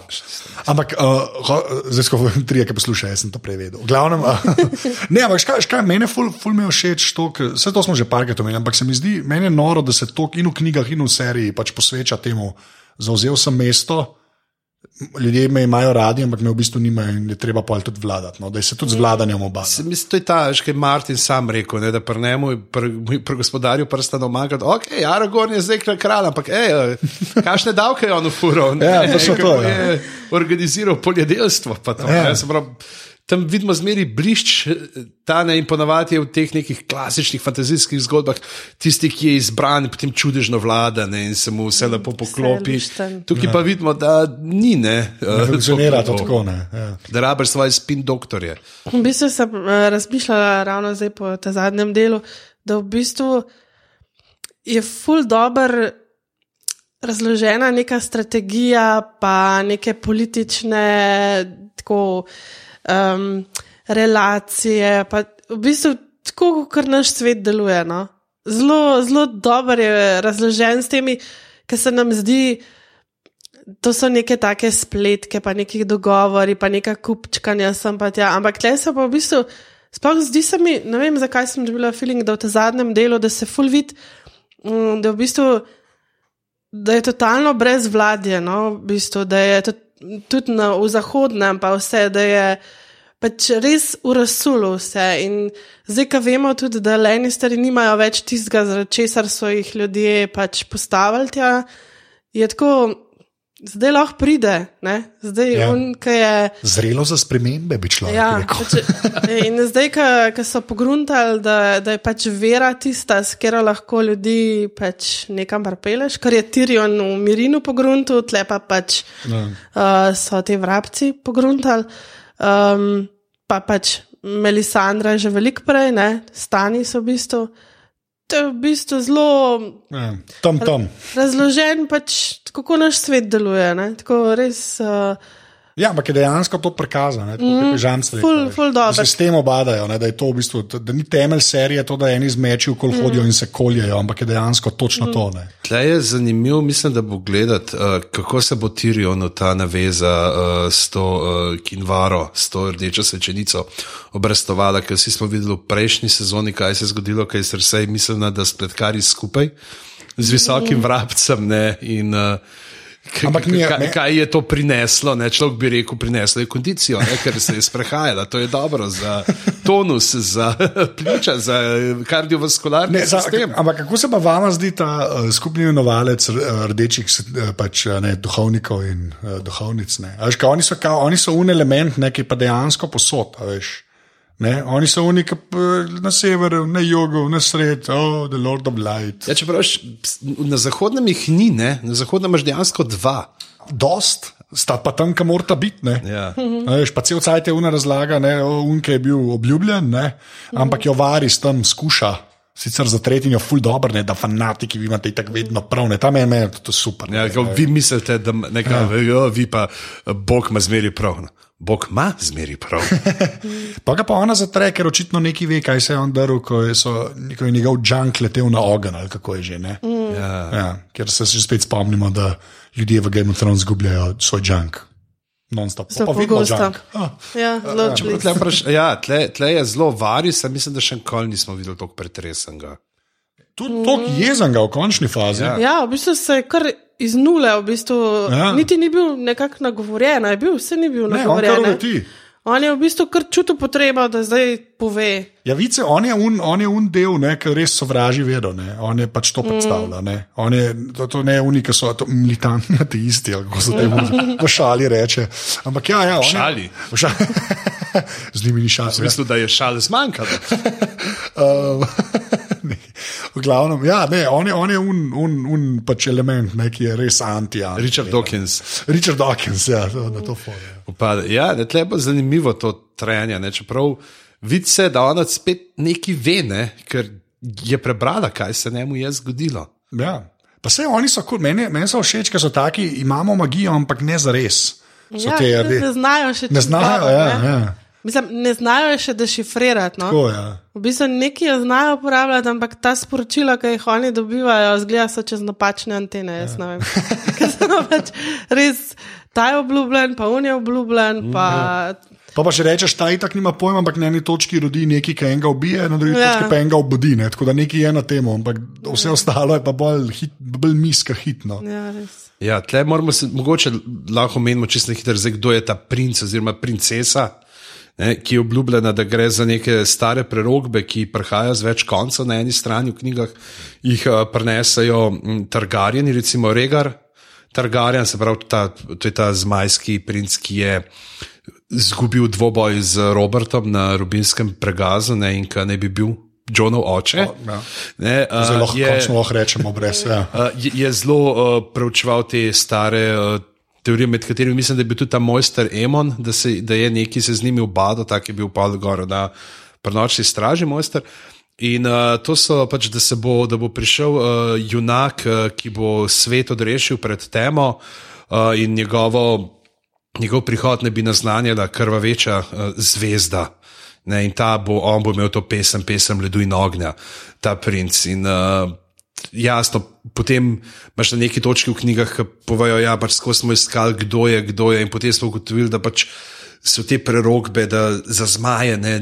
Ampak, uh, ho, zdaj smo tri, ki poslušajo, jaz sem to prevedel. Glavnem, uh, ne, ampak škaj, škaj meni ful, ful všeč to, ker- vse to smo že parkrat omenili, ampak se mi zdi, meni je noro, da se to in v knjigah, in v seriji pač posveča temu. Zauzel sem mesto, ljudje me imajo radi, ampak me v bistvu nimajo in je treba pa tudi vladati. No, da se tudi z vladanjem obada. Mislim, to je ta, kaj Martin sam rekel, ne, da pri njemu, pri, pri gospodarju prsta doma, da ok, Aragorn je zdaj kralj, ampak ej, kakšne davke je on ufuro? Ja, to so to, ja. Je organiziral poljedelstvo. pa To, Ja. ne, se pravi, Tam vidimo zmeri blišč, ta ne in ponovadi je v teh nekih klasičnih fantazijskih zgodbah tisti, ki je izbran, potem čudežno vlada ne, in se mu vse lepo poklopi. lušten. Tukaj pa vidimo, da ni ne. Ne eh, funkcionira to tako. Ne, ja. Da rabiš svoje spin doktorje. V bistvu sem uh, razmišljala ravno zdaj po tem zadnjem delu, da v bistvu je ful dobr razložena neka strategija, pa neke politične tako, um, relacije. Pa v bistvu tako, kot naš svet deluje. No? Zelo, zelo dobro je razložen s temi, ker se nam zdi. To so neke take spletke, pa neki dogovori, pa neka kupčkanja sem pa tja. Ampak tle se pa v bistvu, sploh zdi se mi, ne vem zakaj sem dobila feeling, da v tem zadnjem delu, da se full vid, mm, da v bistvu, da je totalno brez vladje, no, v bistvu, da je to, tudi na, v zahodnem pa vse, da je pač res v rasulu vse. In zdaj, ko vemo tudi, da leni stari nimajo več tistega, zaradi česar so jih ljudje pač postavili tja, je tako. Zdaj lahko pride, ne? zdaj Ja. on, ki je. Zrelo za spremembe, bi človek Ja, pač, in zdaj, ko so pogruntali, da, da je pač vera tista, s katero lahko ljudi pač nekam prepeleš, kar je Tirion v Mirinu pogruntal, tle pa pač Ja. uh, so te vrabci pogruntali. Um, pa pač Melisandra je že veliko prej, ne? stani so v bistvu. To je v bistvu zelo Ja. Tam, tam. razložen, pač, kako naš svet deluje. Ne? Tako res. Uh, Ja, ampak je dejansko to prikazano, je dobro. Da se s tem obadajo, ne, da, je to v bistvu, da, ni temelj serije to, da eni zmečijo, kol Mm. hodijo in se koljejo, ampak je dejansko točno to. Ne. Tle je zanimivo, mislim, da bo gledati, uh, kako se bo Tirion ta naveza uh, s to uh, Kinvaro, s to rdečo svečenico obrestovala, ker vsi smo videli v prejšnji sezoni, kaj se je zgodilo, kaj se vse mislila, da spletkari skupaj z visokim vrabcem. Ne, in, uh, Ampak je- kaj, kaj je to prineslo? Ne? Človek bi rekel, prineslo je kondicijo, ne? ker se je sprehajala. To je dobro za tonus, za pljuča, za kardiovaskularni Ne, za, sistem. ampak kako se pa vama zdi ta uh, skupni imenovalec uh, rdečih uh, pač, ne, duhovnikov in uh, duhovnic? Ne? Veš, ka, oni, so, ka, oni so un element, ne, ki pa dejansko posod. Veš, ne? Oni so unik na severu, na jugu, na sredo, oh, the Lord of Light. Ja, čeprav š- na zahodnem jih ni, ne? na zahodnem imaš dejansko dva. Dost, sta pa tam, kam morata biti. ne. Ja. Veš, pa cel cajt je una razlaga, ne, o, unke je bil obljubljen, ne, ampak jo varis tam skuša. Sicer za tretjino, ful dobro, ne, da fanatiki vi imate tako vedno prav, ne, tam je meni to super. Ja, ne, ko vi mislite, da neka, ja. vi pa Bog ima zmeri prav. Bog ima zmeri prav. Pa ga pa ona zatre, ker očitno neki ve, kaj se je on drl, ko je, so, ko je njegov junk letel na ogen ali kako je že. Ne? Ja. Ja, ker se že spet spomnimo, da ljudje v Game of Thrones izgubljajo svoj junk. Non-stop. Zelo Pa pogosto. junk. Ah. ja, zelo Čeprav blizu. Tle, praš, ja, tle, tle je zelo varis, mislim, da še nikoli nismo videli tako pretresenega. Tudi tako jezen ga v končni fazi. Ja. Ja, v bistvu se je kar iz nule, v bistvu, Ja. niti ni bil nekako nagovorjen, je bil, vse ni bil Ne, on nagovorjen. uleti. On je v bistvu kar čutil potrebo, da zdaj pove. Ja, vice, on je un, on je un del, ne, ki res sovraži vedo. Ne. On je pač to predstavlja. Ne. On je, to, to ne je unika, so to militantni ateisti, ali kako se temu v šali reče. Ampak ja, ja on je- Šali? V šali. Z njimi ni šali. V bistvu, da je šale zmanjkalo. Um, v glavnem, ja, ne, on je, on je un, un, un pač element, ne, ki je res anti. anti Richard Dawkins. Richard Dawkins, ja, to, na to fore. Upade. Ja, ne, tle je zanimivo to trajanje. Ne, čeprav vidi se, da ona spet nekaj ve, ne, ker je prebrala, kaj se njemu je zgodilo. Ja. Pa vse oni so, kul, meni, meni so všeč, ker so taki, imamo magijo, ampak ne za res. Ja, te, ne, ne znajo še ne čisto znajo, ja, ne. ja. Mislim, ne znajo še dešifrirati. No? Tako, ja. V bistvu nekaj jo znajo uporabljati, ampak ta sporočila, ki jih oni dobivajo, zgleda so čez napačne antene. Jaz ne vem. Ker so pač res ta je obljubljen, pa on je obljubljen. Pa, Pa pa še rečeš, ta itak nima pojma, ampak na eni točki rodi nekaj, ki enega ubije, na drugi Ja. točki pa enega obudi. Ne? Tako da nekaj je na tem, ampak vse ostalo je pa bolj, hit, bolj miska hitno. Ja, res. Ja, tle moramo se mogoče lahko menimo čisto hitro, kdo je ta princ oziroma princesa. Ne, ki je obljubljena, da gre za neke stare prerogbe, ki prihajajo z več koncev na eni strani v knjigah, jih uh, prenesajo Targarjeni, recimo Regar. Targarjen, se pravi, ta, to je ta zmajski princ, ki je izgubil dvoboj z Robertom na rubinskem pregazu ne, in ki naj bi bil Johnov oče. ja. Ne, uh, Zelo lahko, je- končno lahko rečemo brez. Ja. Uh, je, je zelo uh, preučeval te stare uh, teorije, med katerimi mislim, da je bil tudi ta mojster Emon, da, se, da je neki se z njimi ubadal, tak je bil pa gor na prenočni straži mojster. In uh, to so pač, da, bo, da bo prišel uh, junak, uh, ki bo svet odrešil pred temo uh, in njegovo, njegov prihod ne bi naznanjala krvaveča uh, zvezda. Ne, in ta bo, on bo imel to pesem, pesem ledu in ognja, ta princ. In, uh, jasno, potem imaš na neki točki v knjigah, ki povejo, da ja, pač smo iskali, kdo je, kdo je, in potem smo ugotovili, da pač so te prerogbe, da za zmaje, ne,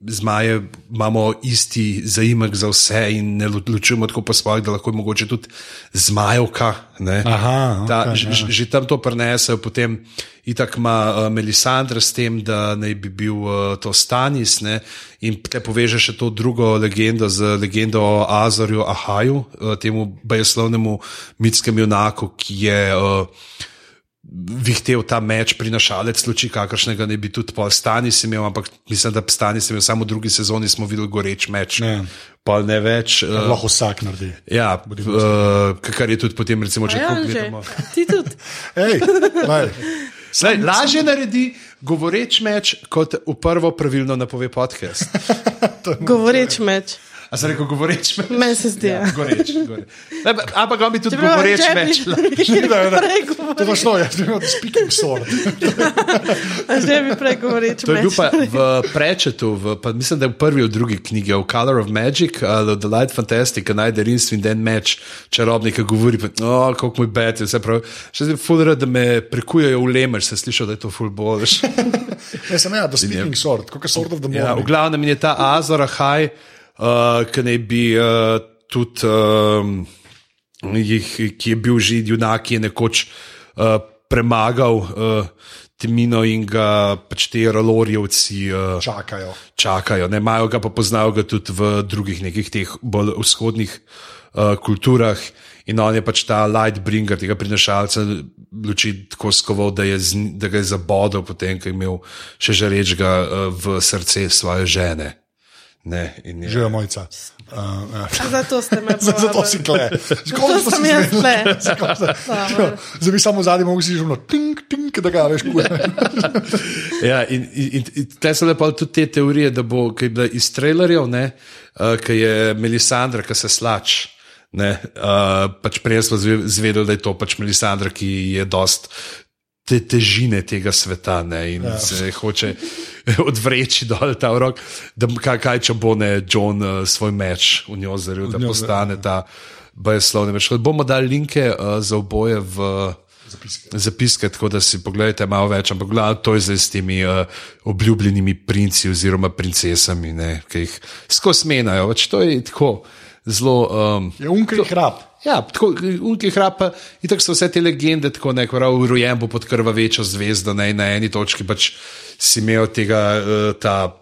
zmaje imamo isti zaimek za vse in ne lo- ločujemo tako po svojih, da lahko je mogoče tudi zmajevka. Ne. Aha, Ta, okej, že, ja. že tam to prenesejo, potem itak ima uh, Melisandra s tem, da naj bi bil uh, to Stanis, ne, in te poveže še to drugo legendo z legendo o Azorju Ahaju, uh, temu bajeslovnemu mitskemu junaku, ki je. Uh, Vihtel ta meč, prinašalec luči, kakršnega ne bi tudi pol Stanis imel, ampak mislim, da Stanis imel samo v drugi sezoni, smo videli goreč meč. Ne. Pol ne več. Uh, Lahko vsak naredi. ja, uh, kar je tudi potem, recimo, če Ja, že. gledamo. Ti tudi. Ej, lej, Saj, lažje naredi govoreč meč, kot v prvo pravilno napove podcast. Govoreč meč. A se reko govoreč meč? Meni se zdi. Ja. Goreč, goreč. Ne, pa- Ampak on bi tudi Čeprav govoreč že bi- meč. Da, da, Prej to govoreč- je šlo, jaz bi imel speaking sword. a Že bi prej govoreč To je bil meč. pa v prečetu, v, pa mislim, da je v prvi od drugih knjig, v Color of Magic, ali The Light Fantastic, najde rinstv in den meč, čarobnik, ki govori, pa, oh, kako moj bet je, vse prav. Še zdaj fulera, da me prekujejo v lemer, se slišal, da je to ful boljš. Jaz sem ja, the speaking sword, je sword of the Ja, v glavnem je ta Azor Ahaj, uh, ki naj bi uh, tudi, um, jih, ki je bil že junak, ki je nekoč uh, premagal uh, Timino in ga pač te ralorjevci. Uh, Čakajo. čakajo, ne imajo ga pa poznajo ga tudi v drugih nekih teh bolj vzhodnih uh, kulturah. In on je pač ta lightbringer, tega prinašalca luči tako skoval, da, je z, da ga je zabodel, potem ko je imel še žarečega uh, v srce svoje žene. Ne, in je, Živijo mojca. Uh, ja. A Zato ste me Zato si kle. Zato sem jaz tle. Zdaj bi samo zadnji mogel si že ono tink, tink, da ga veš, kuj. Ja, in, in, in, tle so lepo tudi te teorije, da bo kaj bila iz trailerjev, uh, ki je Melisandra, ki se slač. Ne, uh, pač prej smo zve- zvedeli, da je to pač Melisandra, ki je dost te težine tega sveta ne, in ja. se hoče odvreči dol ta rok, da kaj, kaj če bo ne John uh, svoj meč v njo zaril, da postane ta bajeslovni meč. Bomo dali linke uh, za oboje v Zapiske. zapiske, tako da si pogledajte malo več, ampak glavno to je zdaj s temi uh, obljubljenimi princi oziroma princesami, ne, ki jih skozi menjajo. Pač to je tako zelo. Um, Je unkri hrap. Ja, tako unki hrapa, in tako so vse te legende, tako neko prav rojen bo pod krvavečo zvezdo, ne, na eni točki pač si imel tega, uh, ta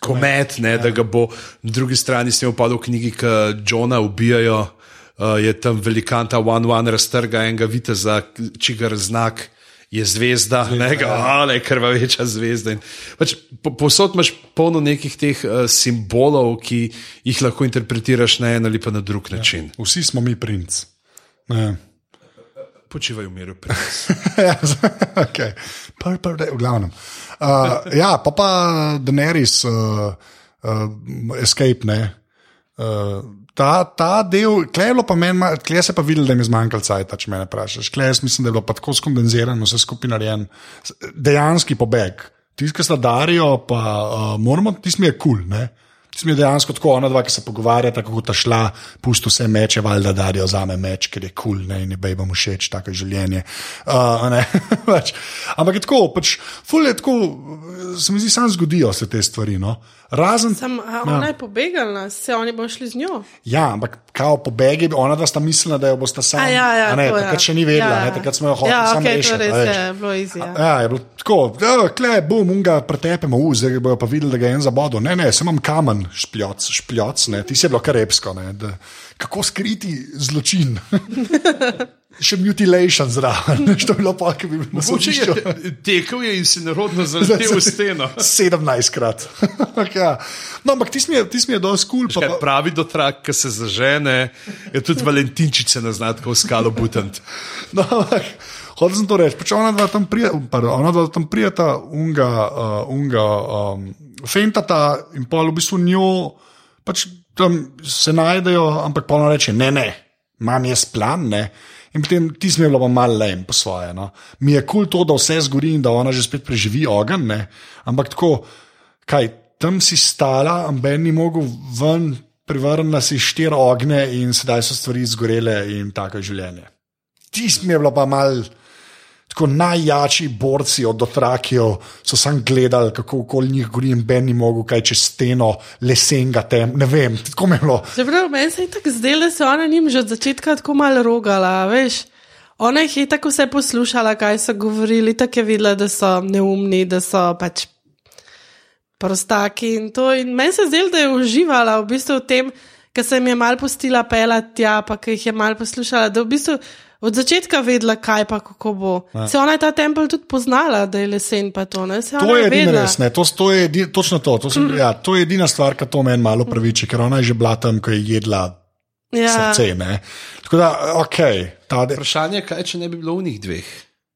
komet, ne, da ga bo na drugi strani s tem upadal v knjigi, ki Johna ubijajo, uh, je tam velikan ta one-one raztrga enega viteza, čigar znak. Je zvezda, zvezda ne, ali krvaveča zvezda. In Pač, po, posod imaš polno nekih teh uh, simbolov, ki jih lahko interpretiraš na en ali pa na drug način. Vsi smo mi princ. Ne. Počivaj v miru, princ. Ja, okay. Prvi, prvi, v glavnem. Uh, ja, pa pa Daenerys, uh, uh, escape, ne. Uh, ta, ta del, klej pa meni, klej se pa videl, da mi je zmanjkalo cajt, če me vprašaš. Klej jaz mislim, da je bilo tako skondenzirano, vse skupaj narejen. Dejanski pobeg. Tisti, ki sta Darijo, pa uh, moramo, tisti mi je kul. Cool, Ti mi je dejansko tako, ona dva, ki se pogovarjata, kako ta šla, pusti vse meče, valjda darijo za me meč, ker je kul, cool, ne, in je bejbam všeč, tako je življenje. Uh, pač, ampak je tako, pač, ful je tako, se mi zdi, sam zgodijo se te stvari. No. Razen, Sam, a ona je pobegala, se oni bodo šli z njo. ja, ampak kao pobegi, ona dva sta mislila, da jo bosta sama. A ja, ja, ne, to, ja. takrat še ni vedela, Ja, ja, ja. ne, takrat smo jo hoteli Ja, to rešiti. res a veš. je bilo easy, ja. Ja, je bilo tako, da kle, bom, unga pretepemo, u, zdaj bojo pa videli, da ga je en zabodel. Ne, ne, sem imam kamen, špljoc, špljoc, ne, ti si je bilo kar repsko. Ne, da, kako skriti zločin? Še mutilation zraven, to je bilo pa, ki bi bil na Mogoče tekel je in si narodno zaletel v steno. 17 krat. ja. No, ampak ti mi je, tis mi je dosti kul. Cool, Kaj pravi dotrak, ki se zažene, je tudi Valentinčice na znatko skalo butant. No, ampak, hotel sem to reči. Pač ona dva tam prijeta, ona dva tam prijeta, unga, uh, unga um, fentata in pa v bistvu njo pač tam se najdejo, ampak pa ona reče: ne, ne, imam jaz plan. Ne. In potem ti smo bili pa malo lejem po svoje. No. Mi je kul cool to, da vse zgori in da ona že spet preživi ogenj, ne. ampak tako, kaj tam si stala, amben ni mogel ven, privrnila si štiri ogne in sedaj so stvari zgorele in tako je življenje. Mi je bilo pa mal. Tako najjači borci od Dotrakijev so sam gledali, kako okoli njih gori in Ben ni mogel kaj čez steno, lesenga tem, ne vem, tako mi je bilo. Čeprav meni se je tako zdelo, da se ona njim že od začetka tako malo rogala, veš. Ona jih je tako vse poslušala, kaj so govorili, tako je videla, da so neumni, da so pač prostaki in to. In meni se je zdelo, da je uživala v bistvu v tem, ker se jim je mal postila pelati tja, pa ki jih je mal poslušala, da v bistvu od začetka vedela, kaj pa kako bo. Se ona je ta tempelj tudi poznala, da je lesen pa to, ne? Se To ona je vedela. res, ne, to, to je edi, točno to. To, sem, ja, to je edina stvar, ki to meni malo praviči, ker ona je že bila tam, ko je jedla Ja. srce. Ne. Tako da, ok, ta de, Vprašanje je, kaj če ne bi bilo v njih dveh.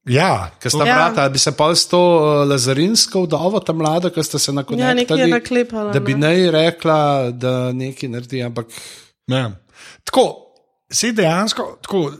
ja, Ker sta Ja. brata, bi se pa s to uh, lazarinsko vdovo, ta mlada, ki sta se na koncu Ja, naklepala, Da bi ne. naj rekla, da nekaj naredi, ampak ne. Tako, se dejansko tako,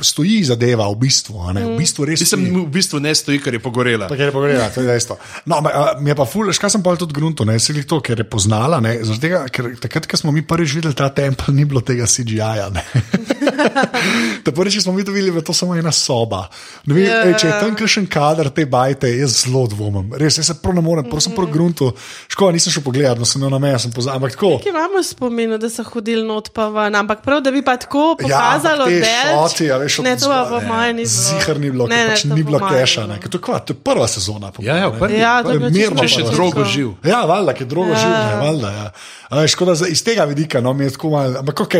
stoji zadeva v bistvu. a Ne, v bistvu res mislim, stoji. v bistvu ne stoji, ker je pogorela. Ker je pogledala, to je dejstvo. No, mi je pa ful, škaj sem pa tudi grunto, ne, se jih to, ker je poznala, ne, tega, ker takrat, ko smo mi prvič videli ta tempelj, ni bilo tega CGI-ja. ne. Ta prvič, smo mi to videli, je to samo ena soba. Ne vem, Ja. ej, če je tam kakšen kader te bajte, jaz zelo dvomim. Res, jaz se prav ne morem, prav sem prav grunto. Škoda, nisem šel pogledat, no sem na meja, sem pozabil, ampak tako. Ki imamo spomin, da so hodili not pa ven, ampak prav, da bi pa tako Ja, pokazalo, te da šoti, a veš, Ne, to pa po mojem ni bilo. Zihar ni bilo, Ne, ne, pač to ni po bilo keša, ne, ker to, kva, to je prva sezona. po Ja, ja, ne. prvi. Ja, to je bilo Mirno Če še pa- drogo čisto. živ. Ja, valjda, ki je drugo Ja. ja. življenje, valjda. Ja. A Veš, da iz tega vidika no, mi je tako malo, ampak ok.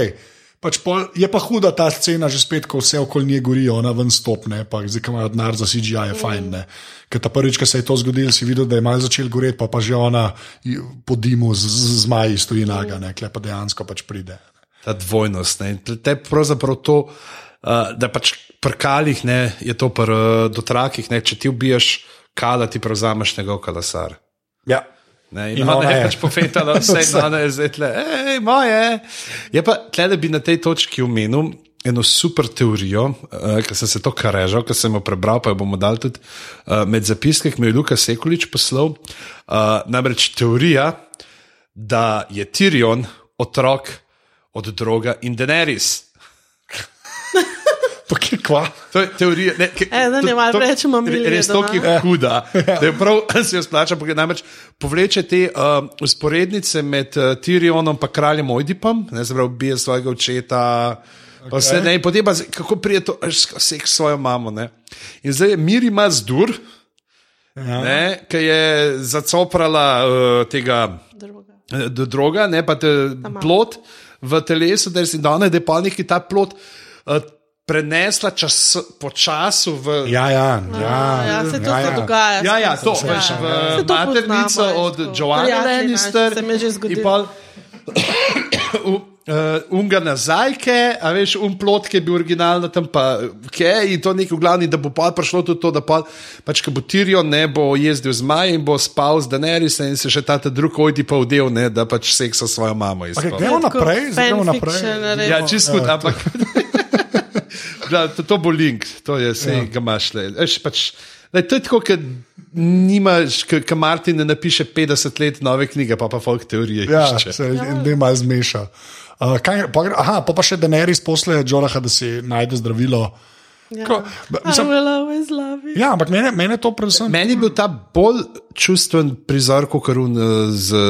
Pač pol, je pa huda ta scena, že spet, ko vse okoli nje gori, ona ven stopne, pa zdaj, imajo denar za CGI, je fajn. Ne. Ker ta prvič, ko se je to zgodilo, si videl, da je malo začel goreti, pa, pa že ona po dimu z, z zmaji stoji naga, ne, kle pa dejansko pač pride. ta dvojnost. Ne. Te pravzaprav to, uh, da pač pri kalih ne, je to pri uh, dotrakih, ne, če ti ubiješ kala, ti prevzameš njegov kalasar. Ja. Ne, in ona je pač povedala, vse in ona je zdaj tle, hej, moje. Je pa tle, da bi na tej točki omenil eno super teorijo, uh, ki sem se to kar režal, ki sem jo prebral, pa jo bomo dali tudi uh, med zapiske, ki mi je Luka Sekulič poslal. Uh, namreč teorija, da je Tyrion otrok od droga in Daenerys. To je kva. To je teorija. Ne, ke, E, zdaj ne malo rečemo Milje Res to, ki je huda. Da je prav, se jo splača pogledati. Namreč povleče te uh, usporednice med uh, Tyrionom in kraljem Ojdipom, ne zdaj ubije svojega očeta. Okay. Vse, ne, potem pa, kako prije to, vse s svojo mamo. Ne. In zdaj je Miri ima zdur, Ja. ne, ki je zacoprala uh, tega Druga. eh, do droga, ne pa te, plot v telesu, da je da ona je da pa neki ta plot uh, prenesla čas, po času v. Ja, ja, ja. Ja, se to ja, ja. dogaja. Ja, ja, to veš, ja. v to maternico od Prijatelji Lannister. se mi je že in zgodilo. Uh, unga nazajke, a veš, un plot, ki je bil originalno tam, pa kaj, in to neki v glavni, da bo pa prišlo tudi to, da pa, pač, ko bo Tirion ne bo jezdil z Majem in bo spal z Daenerys in se še ta ta drug ojdi pa vdel, ne, da pač seksa svojo mamo gremo naprej, zdaj gremo naprej. Ja, čisto, ja, ampak. Da, to, to bo link, to je vse, ja. ga imaš le. Eš, pač, lej, to je tako, kot nimaš, ki Martin ne napiše 50 let nove knjige, pa pa folk teorije. Ja, išče. se ne malo zmeša. Uh, kaj, pa, aha, pa, pa še Daenerys posle Džoraha, da si najde zdravilo. Ja. Ko, mislim, ja, ampak mene, mene to predvsem. Meni je bil ta bolj čustven prizor, kot karun z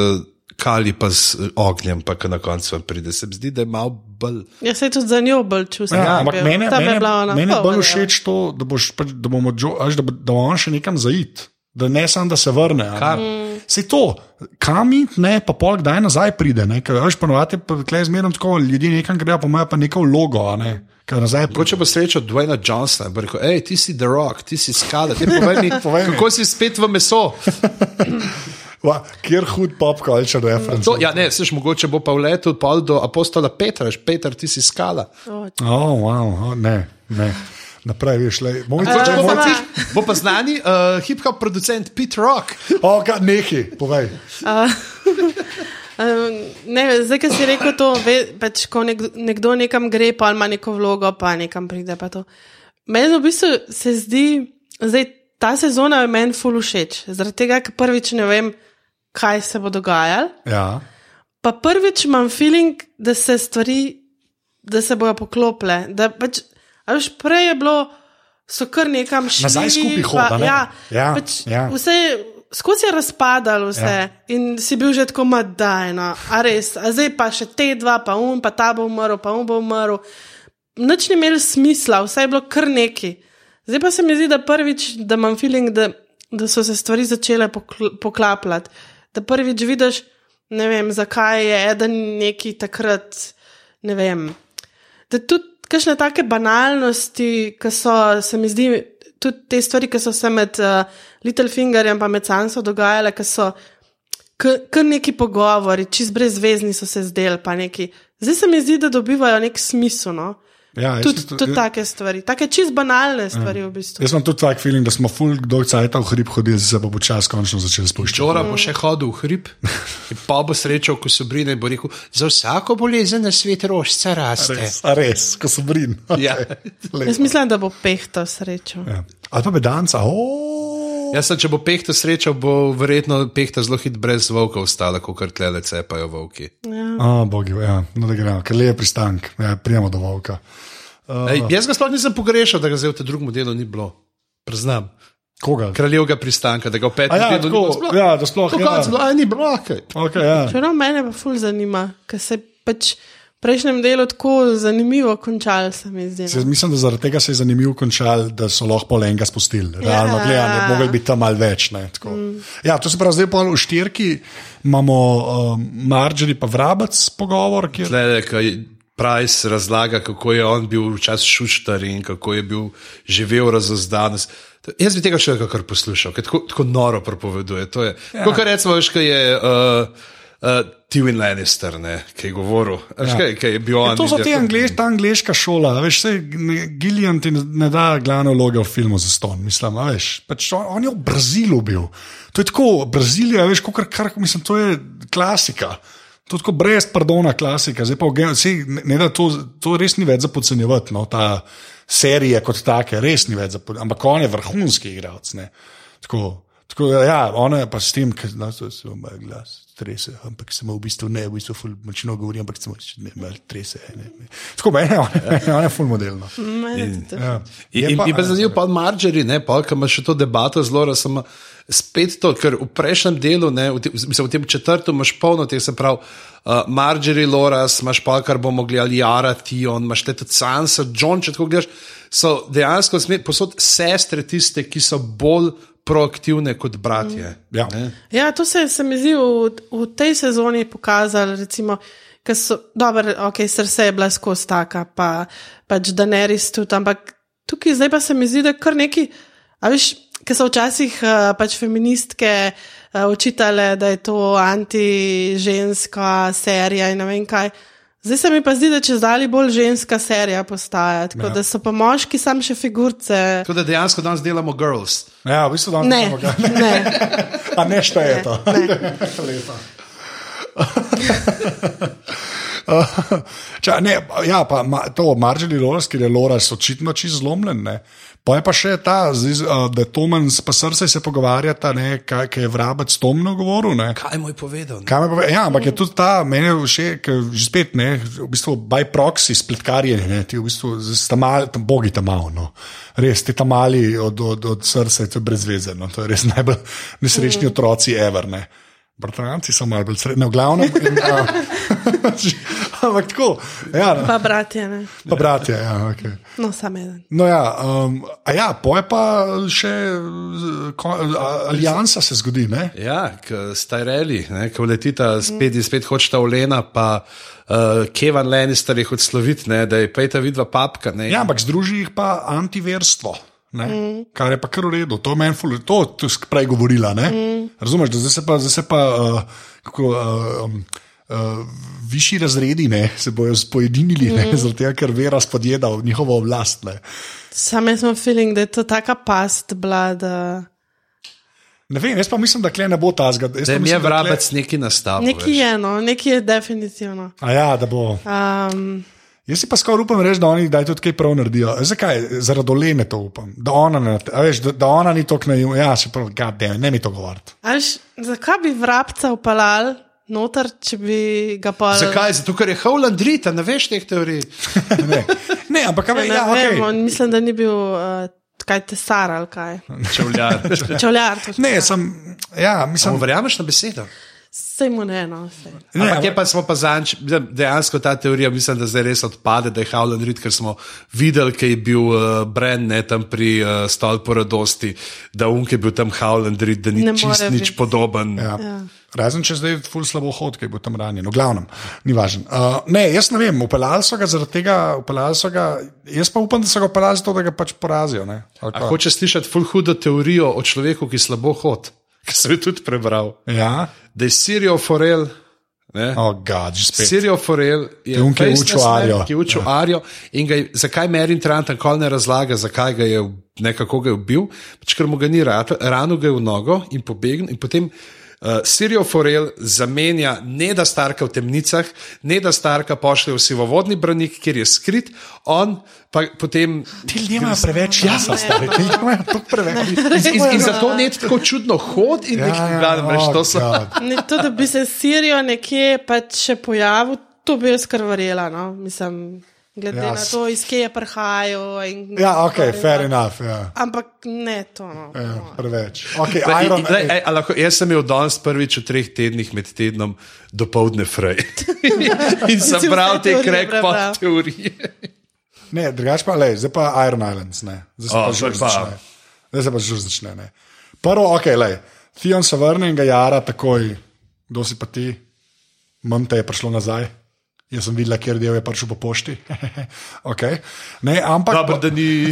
kali, pa z ognjem, pa na koncu pride. Se mi zdi, da je malo bolj. Ja, se tudi za njo bolj čustva. Ja, ampak mene, Ta bi mene, ona, mene "Oh, bolj ja." všeč to, da, boš, pač, da, bomo, Džo- a veš, da, bo- da bo on še nekam zaid. Da ne samo, da se vrne. Se to, kam iti, ne, pa pol kdaj nazaj pride. Ne, ker, veš, ponovadi je pa tukaj zmerno tako, ljudje nekam grejo, pa imajo pa neko vlogo. a Ne, ker nazaj. Mogoče bo srečal Dwayna Johnsona in rekel: hej, ti si The Rock, ti si skala, ti povej mi, Povej mi. kako si spet v meso. Va, kjer hud pop culture reference. To, ja, ne, sliš, mogoče bo pa vletel pol do apostola Petra, veš, Peter, ti si skala. O, Oh, wow, oh, ne, ne. Naprej, veš, le. Moj, če, bo moj, pa- Ti- Bo pa znani uh, hip-hop producent Pete Rock. oh, kaj, nehi, povej. Um, ne, zdaj, ki si rekel to, ve, pač, ko nek, nekdo nekam gre, pa ima neko vlogo, pa nekam pride. pa to. Meni v bistvu se zdi, da ta sezona je meni ful všeč. Zaradi tega, ker prvič ne vem, kaj se bo dogajalo. Ja. Pa prvič imam feeling, da se stvari, da se bojo poklopile. Da Pač, veš, prej je bilo, so kar nekam šli. Nazaj skupaj pa- hodi, a ne? Ja, Ja, pač ja. Vse, skozi je razpadalo vse ja. in si bil že tako madajno. A res, a zdaj pa še te dva, pa um, pa ta bo umrl, pa um bo umrl. Noč ni imel smisla, vse je bilo kar neki. Zdaj pa se mi zdi, da prvič, da imam feeling, da, da so se stvari začele pokl- poklapljati. Da prvič vidiš, ne vem, zakaj je eden neki takrat, ne vem. Da tudi kakšne take banalnosti, ki so, se mi zdi, tudi te stvari, ki so se med uh, Littlefingerjem in med Sanso dogajale, ki so kar neki pogovori, čist brezvezni so se zdeli, pa neki. Zdaj se mi zdi, da dobivajo nek smisel. No? Ja, Tudi to- tud take stvari, take čist banalne stvari v bistvu. Jaz imam tudi tak feeling, da smo full dolg cajt v hrib hodili, zdaj se bo počasi končno začel spuščati. Čora bo še hodil v hrib, in pa bo srečal, ko so brine in bo rekel: za vsako bolezen na svet rožca raste. Res, a res, ko so brin. Ja. Jaz mislim, da bo pehto srečo. Ja. Ali pa bedanca. Oh. Jaz sem, če bo pehto srečal, bo verjetno pehta zelo hit brez volka ostala, kot kar tle cepajo volki. Oh, bogi, ja, no, da gremo, ker le je pristank, ja, prijemo do volka. Ej, jaz ga sploh nisem pogrešal, da ga zdaj v tem drugem delu ni bilo. Priznam. Koga? Kraljevega pristanka, da ga v A petem ja, delu ni bilo. tako, Sploh- ja, da sploh To ja. bilo, ni bilo, okej. Okay, ja. Čeprav mene pa ful zanima, ker se pač prejšnjem delu tako zanimivo končal, se mi zdi. Se, No. mislim, da zaradi tega se je zanimivo končal, da so lahko pol enega spustili. Realno Ja. gledano, mogli biti tam malo več. Ne, tako. ja, to se pravi, zdaj pa v štirki imamo um, Marjorie pa vrabec pogovor, kjer Tle, kaj Price razlaga, kako je on bil včasih šuštar in kako je bil živel razozdanost. To- Jaz bi tega še kar poslušal, ker tako, tako noro propoveduje. To je, ja. kot recimo, veš, kaj je uh, uh, Tywin Lannister, ne, ki je govoril. Ja. Ja. Kaj, kaj je on. To so in je- te angliš, ta angliška šola. Veš, sej, ne, Gillian ti ne, ne da glavne vloge v filmu za ston. Mislim, veš, pač on, on je v Brazilu bil. To je tako, Brazilija, veš, kar, kar, mislim, to je klasika. To je tako brez pardona klasika. Zdaj pa, v sej, ne, ne da to, to res ni več za podcenjevati. No, ta serija kot take, res ni več za podcenjevati. Ampak on je vrhunski igralec. Tako, tako, ja, ona je pa s tem, ker no, so se moj glas trese, ampak samo v bistvu ne, v bistvu ful močno govori, ampak samo ne, malo trese. Ne, ne. Tako meni, ona, je ful. Mene tudi. Ja. In, Je in, in pa zanimivo, pa Marjorie, ne, pa ki ima še to debato zelo, sem spet to, ker v prejšnjem delu, ne, v, tem, mislim, v tem četrtem imaš polno teh, se pravi, uh, Marjorie, Loras, imaš pa kar bomo gledali, Jara, Tion, imaš te tudi Sansa, John, če tako gledaš, so dejansko posod sestre tiste, ki so bolj proaktivne kot bratje. Ja. ne. Ja, to se, se mi zdi v, v tej sezoni pokazalo. Recimo, ker so, dobro, ok, srce je bila skozi taka, pa pač Daenerys tudi, ampak tukaj zdaj pa se mi zdi, da kar neki, a veš, ker so včasih uh, pač feministke uh, učitale, da je to anti-ženska serija in ne vem kaj. Zdaj se mi pa zdi, da če zdali bolj ženska serija postaja, tako ja. da so pa moški sam še figurce. Tako da dejansko danes delamo girls. Ja, v bistvu danes Ne, samo ga- ne. A ne šteje to. Ne. Lepo. Ča, ne, ja, pa ma, to Marjorie Loras, ki je Loras očitno čisto zlomljen. Ne. Pa je pa še ta, zdaj, uh, da Tomen s pa srce se pogovarjata, ne, kaj, kaj je vrabec Tomno govoril. Ne. Kaj mu je povedal? ne? Kaj me pove? Ja, ampak je tudi ta, meni je ker že spet ne, v bistvu by proxy, spletkarjenje, ne, ti v bistvu sta mali, tam bogi tam malo, no. res ti tam mali od, od, od srca, to je brezvezeno, to je res najbolj nesrečni otroci ever. Ne. Bratranci so malo bolj srednji, v glavnem. In, uh, ampak tako, ja, no. Pa bratje, ne. pa bratje, ja, okay. No, sam eden. No, ja, um, a ja, poje pa še ko, a, alijansa se zgodi. Ne? Ja, stareli, ko letita spet in spet hočeta Olena, pa uh, Kevan Lannister jih odsloviti, ne, da je pejta vidva papka. Ne. Ja, ampak združi jih pa antiverstvo. Mm. Kar je pa kar v redu, to je meni ful, to tu si prej govorila. Mm. Razumeš, da zdaj se pa, zdaj se pa uh, kako, uh, um, uh, višji razredi ne, se bojo spojedinili, mm. zato ker vera spodjeda v njihovo oblast. Ne. Sam jaz imam feeling, da je to taka past bila, da Ne vem, jaz pa mislim, da kle ne bo ta zgod. Da jim je vrabec neki nastavil. nekaj je, no, nekaj je definitivno. A ja, da bo. Um, Jaz si pa skoraj upam reči, da oni kdaj tudi kaj prav naredijo. Zakaj? Zaradi olene to upam. Da ona, ne, a veš, da, da ona ni tako naivna. Ja, se pravi, gadem, ne mi to govoriti. Až, zakaj bi vrabca upalal noter, če bi ga pa. Zakaj? Zato, ker je Howland Rita, ne veš teh teorij. ne. ne, ampak kaj Ne, ja, vem, okay. mislim, da ni bil uh, kaj tesar ali kaj. Čevljar. Čevljar. Ne, sem, ja, mislim, verjameš na besedo? Sej mu ne, no. sej. ne, Ampak je pa smo pa zanč, dejansko ta teorija, mislim, da zdaj res odpade, da je Howland Reed, ker smo videli, kaj je bil uh, Brand ne tam pri uh, stolpu radosti, da Unk je bil tam Howland Reed, da ni Ne čist nič biti. podoben. Ja. Ja. Razen če zdaj ful slabo hod, ki bo tam ranjen, v glavnem, ni važno. Uh, ne, jaz ne vem, upeljali so ga zaradi tega, upeljali so ga, jaz pa upam, da so ga upeljali zato, da ga pač porazijo. hoče slišati ful hudo teorijo o človeku, ki slabo hod, ki sem jo tudi prebral. Ja, Da je Sirijo Forel. Oh, God. Sirijo Forel je on, ki je učil Arjo. Ki je učil ja. Arjo in ga je, zakaj Merin Trant nikoli ne razlaga, zakaj ga je nekako ga je ubil, pač ker mu ga ni rad, rano ga je v nogo in pobegnil in potem. Uh, Sirijo Forel zamenja ne da starka v temnicah, ne da starka pošlje v sivovodni branik, kjer je skrit, on pa potem. Ti ljudje imajo preveč časa, stari, ti ljudje imajo tako preveč. In, in, in zato ne tako čudno hod in nekaj Ja, gledam, oh, to so. Ne, to, da bi se Sirijo nekje pač še pojavil, to bi jaz kar verjela. No? Mislim, glede Ja, na to, iz kje je prihajal. in- Ja, ok, fair enough. Ja. Ampak ne to. No. Ja, preveč. Okay, Pa, Iron, in, lej, ej, lahko, jaz sem imel danes prvič v treh tednih med tednom do povdne frej. in sem bral te prebral. teorije. Ne, drugače pa, lej, zdaj pa Iron Islands, ne. Zdaj se O, pa že začne. Zdaj se pa že začne, ne. Prvo, ok, lej, Theon se vrne in ga jara takoj, kdo si pa ti, mam te je prišlo nazaj. Jaz sem videla, kjer del je prišel po pošti. okay. ne, ampak, Dobro, da ni,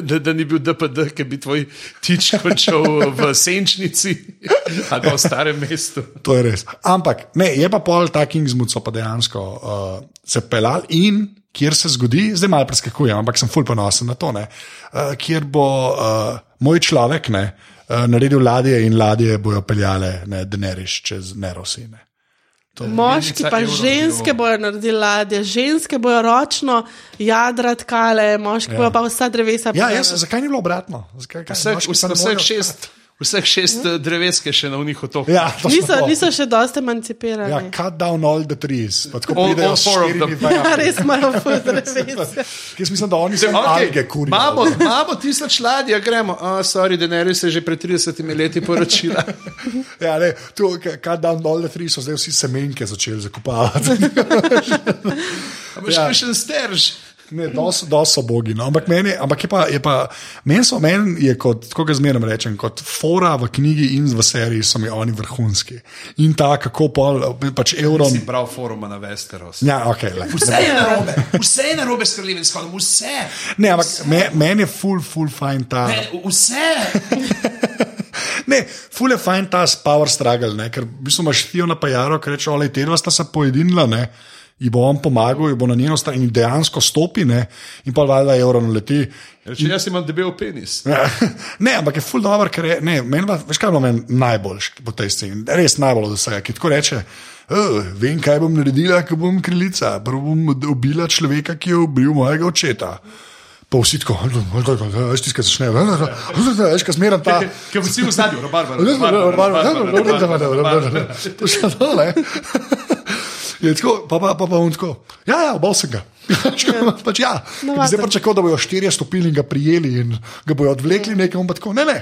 da, da ni bil DPD, ki bi tvoj tič končal v senčnici ali v starem mestu. To je res. Ampak ne, je pa pol ta Kingsmood so pa dejansko uh, se pelal in kjer se zgodi, zdaj malo preskakujem, ampak sem ful ponosen na to, ne, uh, kjer bo uh, moj človek ne, uh, naredil ladje in ladje bojo peljale ne, Deneriš čez Nerosine. Moški pa evrov ženske bojo naredili ladje, ženske bojo ročno jadrat kale, moški ja. bojo pa vsa drevesa. Ja, jaz, zakaj ni bilo obratno? Zakaj, kaj, Vseh, moški vseh morejo- šest, vseh šest eh, dreveske še na unih otokih. Ja, Niso, niso še dosti emancipirani. Ja, cut down all the trees. Pa tako All- all four of them. Ja, res imajo ful drevesa. Jaz mislim, da oni so okay. alge kurijo. Imamo, imamo tisoč ladij, gremo. Oh, sorry, Deneri se je že pred 30 leti poročila. Ja, ne, tu, kaj dan dol, tri so zdaj vsi semenke začeli zakopavati. Ampak Ja. še en sterž. Ne, dos, dos so bogi. No. Ampak meni, ampak je pa, je pa meni so, meni je kot, tako ga zmeraj rečem, kot fora v knjigi in v seriji so mi oni vrhunski. In ta, kako pol, pač evrom. Si bral foruma na Westeros. Ja, ok, le. Vse je narobe, vse je narobe s kraljevim shodom, vse. Ne, ampak me, meni je full, full fajn ta. Ne, vse. Ne, ful je fajn ta power struggle, ne? ker v bistvu imaš Fiona pa Jaro, ki reče, ole, te dva sta se pojedinila, ne. Ji bo on pomagal, ji bo na njeno stran in dejansko stopi, ne, in pa valjda evro naleti. Reči, jaz imam debel penis. Ja, ne, ampak je ful dobro, ker je, ne, meni veš kaj je bilo meni najboljš po tej sceni, res najbolj od vsega, ki tako reče. Oh, vem, kaj bom naredila, ko bom kraljica. Prvo bom ubila človeka, ki je ubil mojega očeta. pa vsi tako, veš, tiskaj začne, veš, kaj zmeraj ta. Ker vsi v zadnju, robar, To še dole. Je tako, pa pa pa pa on tako. Ja, ja, bol sem ga. pač, ja. Navaden. Zdaj pa čakal, da bojo štirje stopili in ga prijeli in ga bojo odvlekli nekam, pa tako, ne, ne.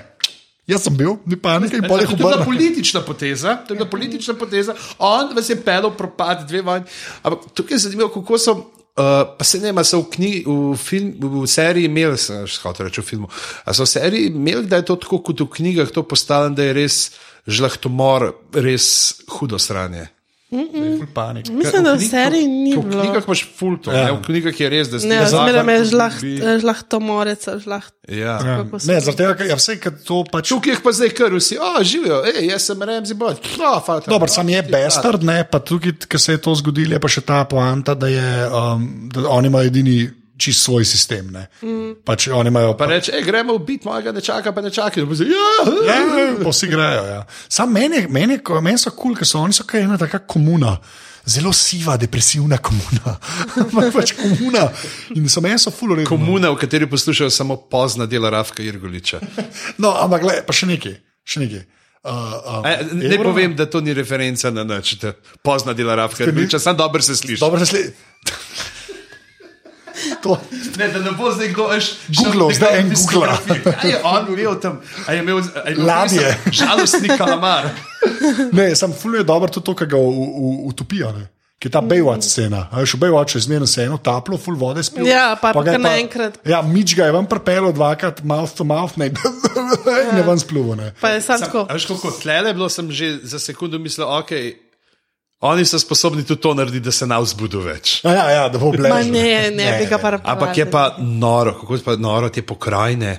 Jaz sem bil, ni panike in To pol je jih bila obrnil. politična poteza, to je bila politična poteza, on vas je pelil propad, dve vojni. Ampak tukaj je zanimivo, kako so. Uh, pa se ne, a so v, knjigi, v, film, v seriji imeli, sem hotel reči v filmu, a so v seriji imeli, da je to tako kot v knjigah, to postalo, da je res žlahtomor, res hudo Ful panik. Mislim, da v seriji ni V bilo. knjigah imaš fulto, Ja. ja. v knjigah je res, da Ne, zdaj zmeraj me je žlaht, bi- žlahtomorec, žlaht. Ja. Ja. Ne, zaradi tega, ker ja, vse, ker to pač. Tukaj jih pa zdaj kar vsi, o, živijo, ej, jaz sem Remzi Bond. No, fata, Dobro, sam je ti bastard, ne, pa tukaj, ker se je to zgodilo, je pa še ta poanta, da, je, um, da oni imajo edini čist svoj sistem. Mm. Pač oni imajo. Pa reče, ej, gremo ubiti mojega nečaka, pa nečaka. Ja, Ja, ja, pa vsi grejo. Ja. Sam meni, meni, meni so kul, cool, ker so oni so kaj ena taka komuna. Zelo siva, depresivna komuna. Pač komuna. In so meni so fulo reči. Komuna, v kateri poslušajo samo pozna dela Rafka Irgoliča. No, ampak gled, pa še nekaj. Še nekaj. Uh, uh, E, ne evro- povem, da to ni referenca na nič, pozna dela Rafka Irgoliča, sam dobro se sliši. Dobro, se sliši. To, Ne, da ne bo zdaj kdo veš. Googlal, zdaj en googla. Kaj je on imel tam? A je imel, a je imel Ladje. Žalostni kalamar. ne, sem fulje dobro tudi to, kar ga utopijo. Ne. Ki je ta Baywatch scena. A veš, v Baywatchu je zmerno se eno taplo, full vode spil. Ja, pa je kar naenkrat. Ja, mič ga je vam prepelo dvakrat, mouth to mouth, ne, in je ven spluvo. Ne. Pa je sam tako. a veš, kako tlele je bilo, sem že za sekundu mislil, ok. Oni so sposobni tudi to narediti, da se ne vzbudu več. A Ja, ja, da bo blež. Ma ne, ne bi ga pa Ampak je pa noro, kako je pa noro te pokrajine,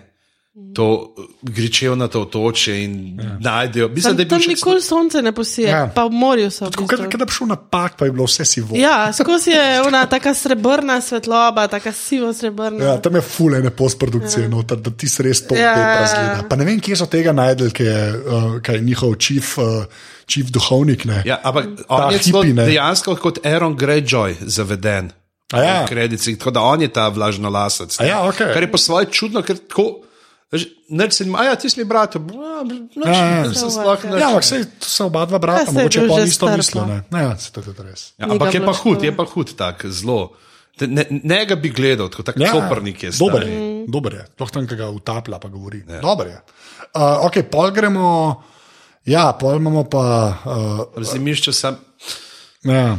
to gričevna to otoče in ja. najdejo. Mislim, Tam še nikoli sonce ne posije, Ja. ja. pa v morju so. v Tako, bistvu. Kaj da bi šel na pak, pa je bilo vse sivo. Ja, skozi je ona taka srebrna svetloba, taka sivo srebrna. Ja, tam je fulene postprodukcije, ja. noter, da ti se res to Ja. ja. zgleda. Pa ne vem, kje so tega najdel, ki je, uh, njihov čif, uh, čif duhovnik. Ne. Ja, ampak Ta on je hipi, ne. dejansko kot Aaron Greyjoy zaveden. A ja. v Kredici, tako da on je ta vlažno lasec. A ja, okej. Kar je po svoje čudno, ker tako. Neč se jim, a ja, ti si mi brat, Ja, ja. se sploh ne. Ja, ampak sej, to so oba dva brata, Ja, mogoče pa isto star, mislil. no. Ne, ne ja, se to je tudi res. Ja, ampak je pa hud, je pa hud, tak zelo. Ne, ne ga bi gledal, tako tak ja, coprnik je. Dober stari. je, dober je. Sploh tam, ki ga utaplja, pa govori. Ja. Dober je. Uh, ok, pol gremo, ja, pol imamo pa. Uh, Zimišče sem. ja.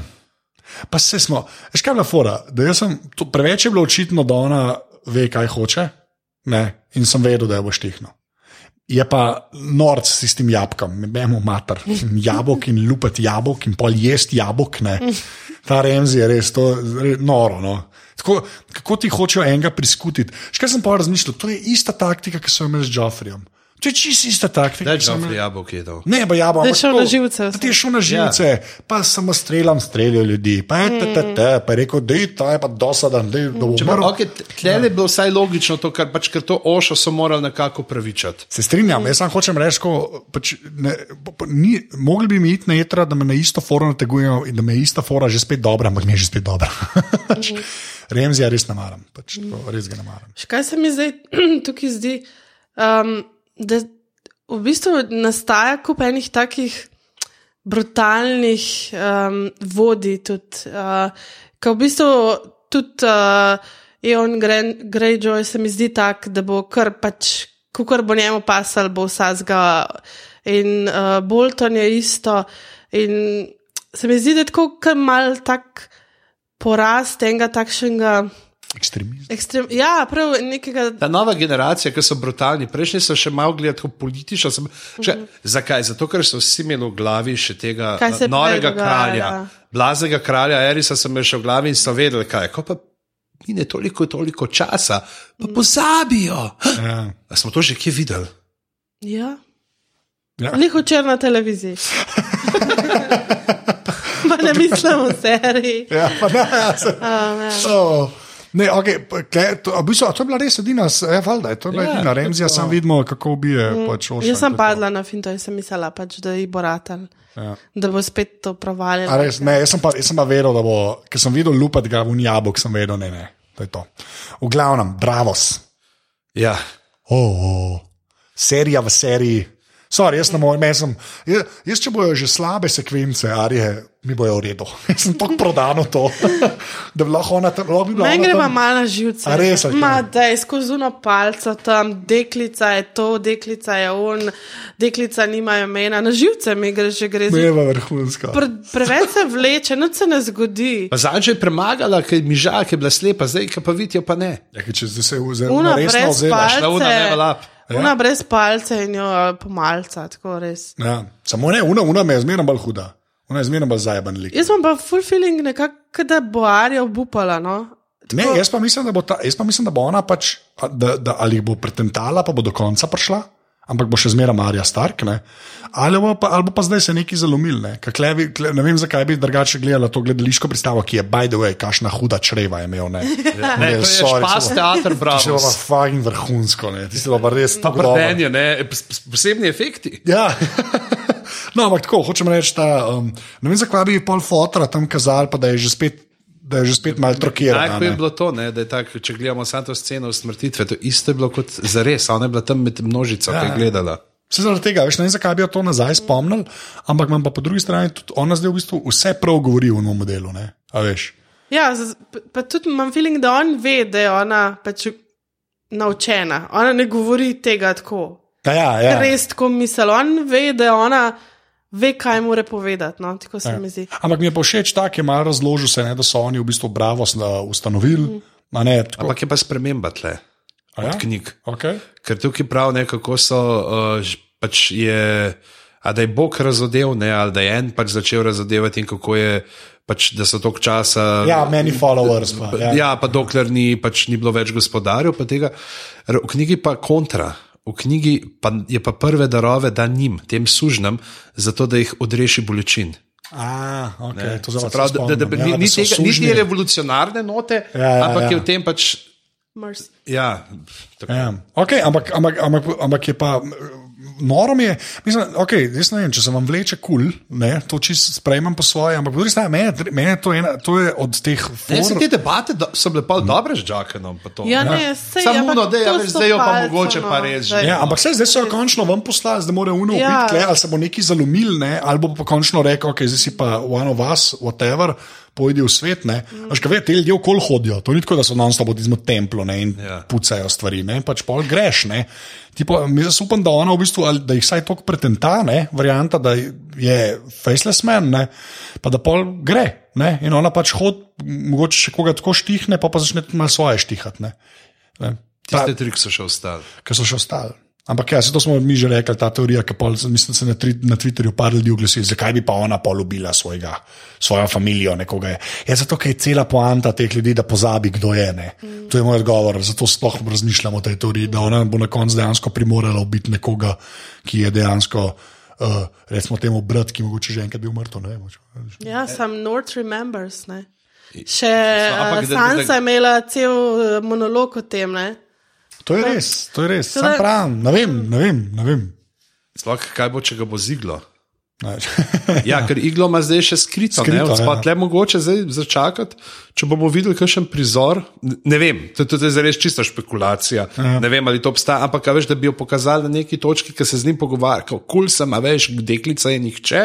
Pa se smo, veš kaj je bila fora, da sem, to, preveč je bilo očitno, da ona ve, kaj hoče, ne, in sem vedel, da jo bo štihno. Je pa norc s tistim jabolkom, imamo mater, jabolk in lupet jabolk in pol jesti jabolk. Ne. Ta Remzi je res to, re, noro. No. Tako, kako ti hočejo enega priskutiti? Škaj sem pa razmišljal, to je ista taktika, ki so jo imeli z Joffrijem. To je čisto ista taktika. Joffrey imeli- jabolk je dal. Ne, pa jabolk. Ampak šel na živce ti je šel na živce, ja. pa samo streljam, streljajo ljudi. Pa je te, te, te, pa je rekel, da je ta je pa dosadan, da je umrl. okay, tle je bilo vsaj logično, to, kar, pač, ker to ošo so morali nekako pravičati. Se strinjam, jaz samo hočem reči, ko, pač, ne, po- ni, mogli bi mi iti na jedra, da me na isto foro nategujejo in da me je ista fora že spet dobra, ampak mi je že spet dobra. Pač, Remzija res ne maram, pač, to res ga ne maram. Še Kaj se mi zdaj tukaj zdi, um, da v bistvu nastaja kup enih takih brutalnih um, vodij, tudi, uh, ki v bistvu tudi uh, Eon Greyjoy se mi zdi tak, da bo kar pač, kar bo njemu pasal, bo vsazga. In uh, Bolton je isto. In se mi zdi, da je tako kar mal tak porast enega takšnega. Ekstremizem. Ekstrem, ja, prav nekega. Ta nova generacija, ki so brutalni, prejšnji so še malo gledali politično. Sem, še, zakaj? Zato, ker so vsi imeli v glavi še tega dogajalo, kralja, ja. blaznega kralja Erisa, sem imel še v glavi in so vedeli, kaj je. Ko pa mine toliko, toliko časa, pa pozabijo. Ja. A smo to že kje videli? Ja. Ja. Njih včeraj na televiziji. Pa ne mislim v seriji. Ja, pa ne, ja, se, Um, ja. oh. Ne, okay, kle, to, a v bistvu, a to je bila res edina, s- ja, valjda, to je bila Ja, edina Remzija, sam vidimo, kako ubije. Pač, Oša, Jaz sem to je to. padla na finto in sem mislila, pač, da ji bo ratan. Ja. Da bo spet to provalil. A Res, ne, jaz sem pa, jaz sem pa vedel, da bo, ker sem videl lupat ga v jabolk, sem vedel, ne, ne. to je to. V glavnem, bravos. Ja. Oh, oh. Serija v seriji. Sorry, jaz, jaz, sem, jaz, jaz, če bojo že slabe sekvence, arije, mi bojo v redu. Jaz sem tako prodan v to, da bi lahko ona tam lahko bila. Meni ona gre pa tam- malo na živce. A res, ali? Ma, da je skozi uno palco tam, deklica je to, deklica je on, deklica nima imena. Na živce mi gre že gre. Ne, Pre, je vrhunska. preveč se vleče, nič se ne zgodi. Pa Zadnjič je premagala, ker je miža, ki je bila slepa, zdaj pa vidijo, pa ne. Ja, če se vzame Una resno brez vzelaš. Šla una level up. Ja. Una brez palca in jo pomalca, tako res. Ja, samo ne, una, una me je zmerno bolj huda. Ona je zmerno bolj zajeban lik. Jaz imam pa full feeling, nekako, da bo Arija obupala. No? Ne, jaz pa mislim, da bo, ta, jaz pa mislim, da bo ona pač, da, da, ali bo pretentala, pa bo do konca prišla, ampak bo še zmeraj Marija Stark. Ne? Ali bo, pa, ali bo pa zdaj se neki zalomil. Ne? Klevi, kle, ne vem, zakaj bi drugače gledala to gledališko predstavo, ki je, by the way, kašna huda čreva je imel. Ne, Ne, to je špas teater, bravo. Tisto je pa fucking vrhunsko, ne. Tisto je pa res Pa tako dobro. prdenje, ne, pos- pos- posebni efekti. Ja. No, ampak tako, hočem reči, da um, ne vem, zakaj bi pol fotra tam kazali, pa da je že spet, da je že spet malo trokiran. Najprej je bilo to, ne, da je tako, če gledamo samo to sceno usmrtitve, to isto je bilo kot za res, ona je bila tam med množico, Ja, ki je gledala. Vse zaradi tega, veš, ne vem, zakaj bi jo to nazaj spomnil, ampak imam pa po drugi strani tudi ona zdaj v bistvu vse prav govori v novem modelu. Ne? A veš? Ja, pa- pa tudi imam feeling, da on ve, da je ona pač naučena. Ona ne govori tega tako. Ja, ja, ja. Res tako misli. On ve, da je ona ve, kaj mora povedati. No? Tako se Ja. mi zdi. Ampak mi je pa všeč tak, je malo razložil se, ne, da so oni v bistvu bravo sna- ustanovili. Mm. Ne, tako, Ampak je pa sprememba tle A ja? od knjig. okay. Ker tukaj prav ne, kako so, uh, pač je, a da je Bog razodev, ne, ali da je en pač začel razodevati in kako je, pač, da so tok časa. Ja, many followers. Pa, ja. Ja, pa dokler ni, pač ni bilo več gospodarjev, pa tega. V knjigi pa kontra. V knjigi pa je pa prve darove da njim, tem sužnjem, zato da jih odreši bolečin. A, okay, to Se zdaj pravi, da, da, da, ja, ni, ni, so tega, ni sužnji. te revolucionarne note, Ja, ja, ampak ja. je v tem pač. Mercy. Ja, tako, Ja. Okay, ampak, ampak, ampak, ampak je pa. Noro mi je, mislim, okay, jaz ne vem, če se vam vleče kul, cool, to čisto sprejemam po svoje, ampak po drugi strani, meni meni je to, ena, to je od teh Ne, se for, te debate do, so bile pa dobre z Jackenom. pa to. Ja, ne, sej, Samo uno, da je, zdaj jo pa mogoče no, pa res že. zdaj. Ja, ampak saj, zdaj so jo končno ven poslali, zdaj morajo uno Ja. upiti, ja. ali se bo neki zalomil, ne, ali bo pa končno rekel, okay, zdaj si pa one of us, whatever, pojdi v svet. Mm. Kaj ve, te ljudje okol hodijo, to ni tako, da so non-stop od izmed templo ne, in Ja. ja. pucajo stvari, ne, pač pol greš. Ne. Tipo, jaz upam, da ona v bistvu, da jih vsaj toliko pretenta, ne, varianta, da je faceless man, ne, pa da pol gre. Ne, in ona pač hodi, mogoče še koga tako štihne, pa pa začne malo svoje štihati. Ne. Ne. Ta- Tiste tri, ki so še ostali. ki so še ostali. Ampak ja, se to smo mi že rekli, ta teorija, ki pol, mislim, se na, tri, na Twitterju par ljudi oglasi, zakaj bi pa ona polubila svojega, svojo družino, nekoga je. Ja, zato, ker je cela poanta teh ljudi, da pozabi, kdo je. Ne. Mm. To je moj odgovor, zato sploh razmišljamo o tej teoriji, da ona bo na koncu dejansko primorala ubiti nekoga, ki je dejansko, uh, recimo, temu brat, ki mogoče že enkrat bil mrtev. ne vem, če- Ja, sam North remembers. Ne. Še da- Sansa je imela cel uh, monolog o tem. Ne. To je res, to je res. Sam pravim, ne vem, ne vem. Ne vem. Sploh kaj bo, če ga bo ziglo. Ne. Ja, ker iglo ima zdaj še skrito, Skrito, skrito ja. ne, le mogoče zdaj začakati, če bomo videli kakšen prizor. Ne vem, to, to je zdaj res čista špekulacija. Ja. Ne vem, ali to obstaja, ampak veš, da bi jo pokazali na neki točki, ki se z njim pogovarja, kako kul cool sem, a veš, deklica je nihče,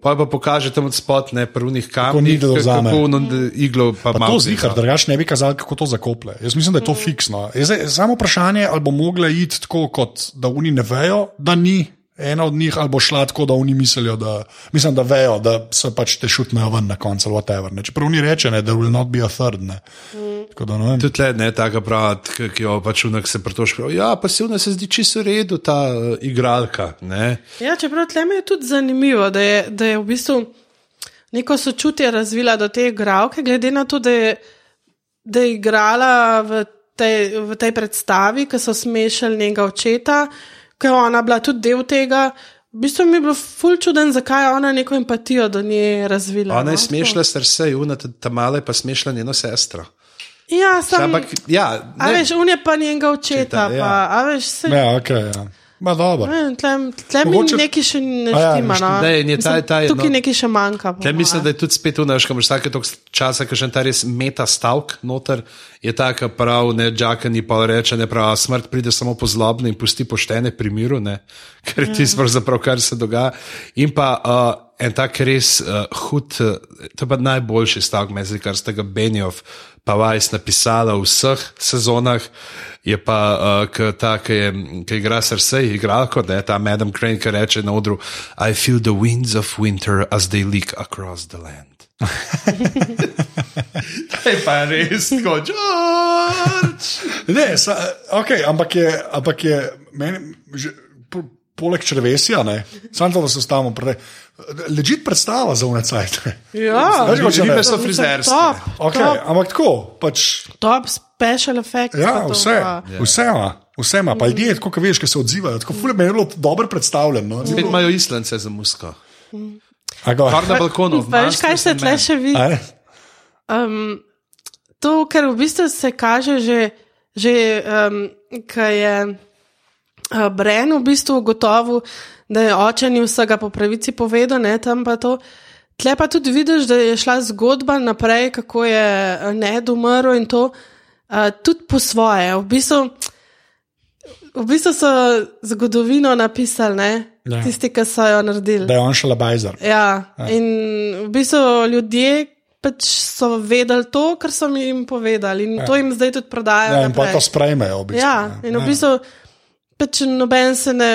pa pa pokaže tam od spod, ne prvnih kamnih, ni, da vzame. kako ono, da iglo pa, Pa to zihar, drugače ne bi kazali, kako to zakoplje. Jaz mislim, da je to fiksno. Je zdaj, samo vprašanje, ali bo mogla iti tako, kot da oni ne vejo, da ni ena od njih, ali bo šla tako, da oni mislijo, da, mislim, da vejo, da se pač te šutnejo ven na koncu, whatever. Ne. Čeprav oni reče, ne, da will not be a third. Ne. Tako da ne vem. Tudi le, ne, taka prav, ki jo pač unak se pretoška. Ja, pa se vna se zdi čisto v redu, ta uh, igralka. Ne? Ja, čeprav tle mi je tudi zanimivo, da je, da je v bistvu neko sočutje razvila do te igralke, glede na to, da je, da je igrala v tej, v tej predstavi, ki so smešali njega očeta, ker je ona bila tudi del tega. V bistvu mi je bilo ful čuden, zakaj je ona neko empatijo do nje razvila. Ona je no, smešla srce, una ta, ta mala je pa smešla njeno sestro. Ja, sam, Ampak, ja, a veš, on je pa njenega očeta, Očeta, ja. pa, a veš, se, Ja, okay, ja. Ma dobro. Ne, tle mi Mogoče- nekaj še ne ja, štima. No. ne, in je ta- Mislim, ta je, tukaj no. nekaj še manjka. po Tle mislim, da je tudi spet unaš, ko imaš take toliko časa, ki še ta res meta stavek noter, je taka prav, ne, Džaka ni pa reče, ne prav, smrt pride samo po zlobni in pusti poštene pri miru, ne, ker je tisto pravzaprav, kar se dogaja. In pa uh, en tak res uh, hud, uh, to je pa najboljši stavek, mezi, kar ste ga Benjov pa Vajs napisala v vseh sezonah. Je pa uh, ta, ki, je, ki igra srce, igralko, da je ta Madam Crane, ki reče na odru: I feel the winds of winter as they leak across the land. To je pa res kot George. Ne, sa, okay, ampak je, ampak je meni, že, poleg črvesja, ne, samo to, da se stavimo prej. Ležit predstava za unecajt. Ja, Veš, kot če Ribe ne. so frizerske. Top, Okay, top, ampak tako, pač, top special effects. ja, vse, pa. vse ima. Vse ima, pa ljudje, tako kot veš, ki se odzivajo. Tako ful je meni bilo dobro predstavljeno. No. Spet imajo islance za musko. Kar na balkonu. Veš, kaj se tle še vidi? Um, to, kar v bistvu se kaže, že, že um, ko je Bren v bistvu ugotovil, da je oče ni vsega po pravici povedal, ne tam pa to. Tle pa tudi vidiš, da je šla zgodba naprej, kako je uh, Ned umrl in to uh, tudi po svoje. V bistvu, v bistvu so zgodovino napisali, ne? Ja. tisti, ki so jo naredili. Da je on šalabajzer. Ja, in v bistvu ljudje pač so vedeli to, kar so mi jim povedali, in ja. to jim zdaj tudi prodajajo. Ja, in pa to sprejmejo. V bistvu, ja, ne. in v bistvu pač noben se ne,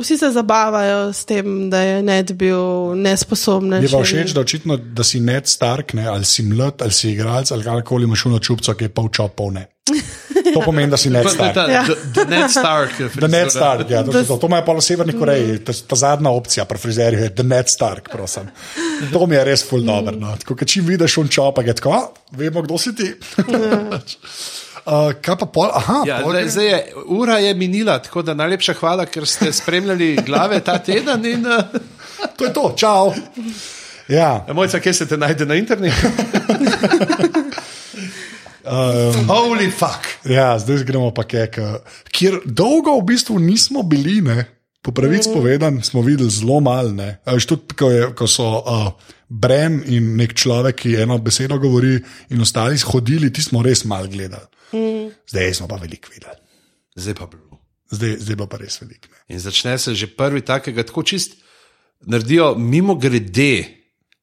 vsi se zabavajo s tem, da je Ned bil nesposoben. Je pa všeč, da očitno, da si Ned Stark, ne, ali si mlad, ali si igralec, ali karkoli imaš uno čupco, ki je pol čop, pol ne. To pomeni, da si Ned Stark. Ja. Ned Stark. Ned frizura. Stark, ja, to, to, to imajo pa v Severni Koreji, ta, ta zadnja opcija pri frizerju je The Ned Stark, prosim. To mi je res ful dobro. No. Tako, čim vidiš un čopa, je tako, "A, vemo, kdo si ti. uh, kaj pa pol, aha, Ja, pol zdaj, zdaj je, ura je minila, tako da najlepša hvala, ker ste spremljali glave ta teden. In, uh, to je to, čau. Ja, mojca, kje se te najde na internetu? um, Holy fuck! ja, zdaj gremo pa kek, kjer dolgo v bistvu nismo bili. Ne? Po pravici povedan, smo videli zelo malo. ne. A veš, Tudi, ko, je, ko so uh, Bren in nek človek, ki eno besedo govori, in ostali hodili, ti smo res malo gledali. Zdaj smo pa veliko videli. Zdaj pa bilo. Zdaj, zdaj bo pa res veliko. ne. In začne se že prvi takega, tako čist naredijo mimo grede,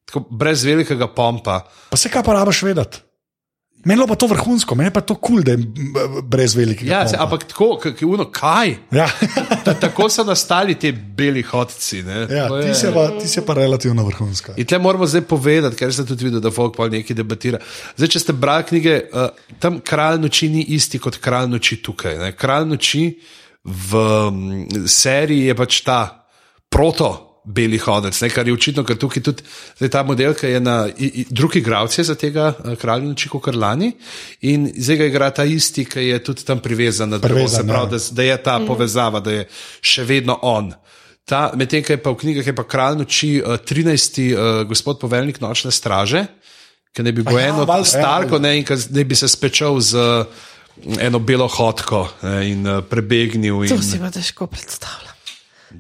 tako brez velikega pompa. Pa se kaj pa rabaš vedeti? Meni je pa to vrhunsko, meni je pa to kul, cool, da je brez velikega. Ja, se, ampak tako, k- k- uno, kaj? Ja, Ta- Tako so nastali ti beli hodci. ne. ja To ti, je- si pa, ti si pa relativno vrhunska. In tle moramo zdaj povedati, ker sem tudi videl, da folk pa nekaj debatira. Zdaj, če ste brali knjige, uh, tam kralj noči ni isti kot kralj noči tukaj. Ne? Kralj noči v um, seriji je pač ta proto. Beli hodec, ne, kar je očitno, ker tukaj tudi zdaj ta model, ki je na i, i, drugi gravci za tega uh, kralja noči kot lani in zdaj ga igra ta isti, ki je tudi tam privezan na drevo, Privezan, se pravi, ja. da, da je ta mm. povezava, da je še vedno on. Ta, medtem, ko je pa v knjigah, je pa kralj noči uh, 13. Uh, gospod poveljnik nočne straže, ki ne bi bil ja, en od ja. ne, in ne bi se spečal z uh, eno belo hodko ne, in uh, prebegnil. To In, si pa težko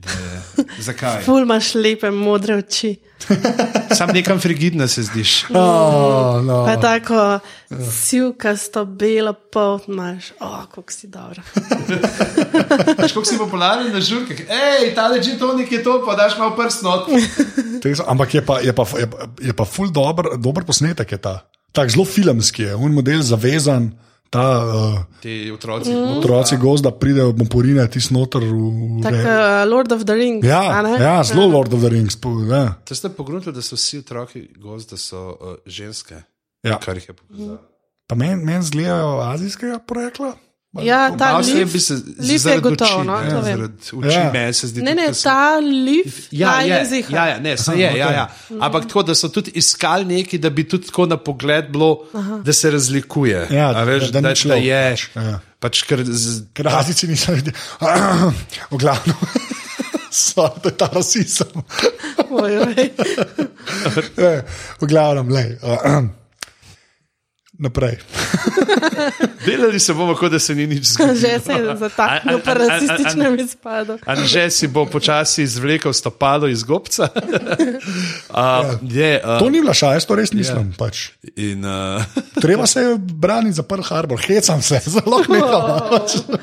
zakaj? Ful imaš lepe modre oči. Sam nekam frigidna se zdiš. Oh, no. Pa je tako sivkasto, belo polt imaš, o, oh, kako si dobro. Veš, Kako si popularen na žurkah? Hej, ta leži tonik je to, pa daš malo prst Ampak je pa, je pa, je pa, je pa ful dober, dober posnetek. Je ta. Tak zelo filmski je, un model zavezan. Ta uh, Ti otroci. Mm. otroci gozda pridejo, bomo porine ti snoter. V, Tako uh, Lord of the Rings. ja, ja, zelo Lord of the Rings. po- Ja. To ste pogrunili, da so vsi otroci gozda so uh, ženske. Ja. Kar jih je pokazalo. Pa meni men zgledajo azijskega porekla. Ja, ta Malo se je lif, bi se zaradi gotovo, no, vem. zaradi oči Ja. meni se zdi. Ne, ne, so- ta lif Ja, ta je, je ziha. ja, ja, ne, se je, ja, ja. ampak tako, da so tudi iskali nekaj, da bi tudi tako na pogled bilo, Aha. da se razlikuje. Ja, A veš, da- da da, da, je. pač, ja. Pač, ker z, Ker Azijci niso ljudje. V glavnem. Sorry, to je ta rasizem. V glavnem. Uh, naprej. Delali se bomo, kot da se ni nič zgodilo. Že se je zataknil po rasističnem izpadu. Anže si bo počasi izvlekel stopalo iz gobca. uh, je, uh, To ni bila šala, jaz to res nisem. Yeah. Pač. in, uh, Treba se je braniti za Pearl Harbor, hecam se, zelo nekaj.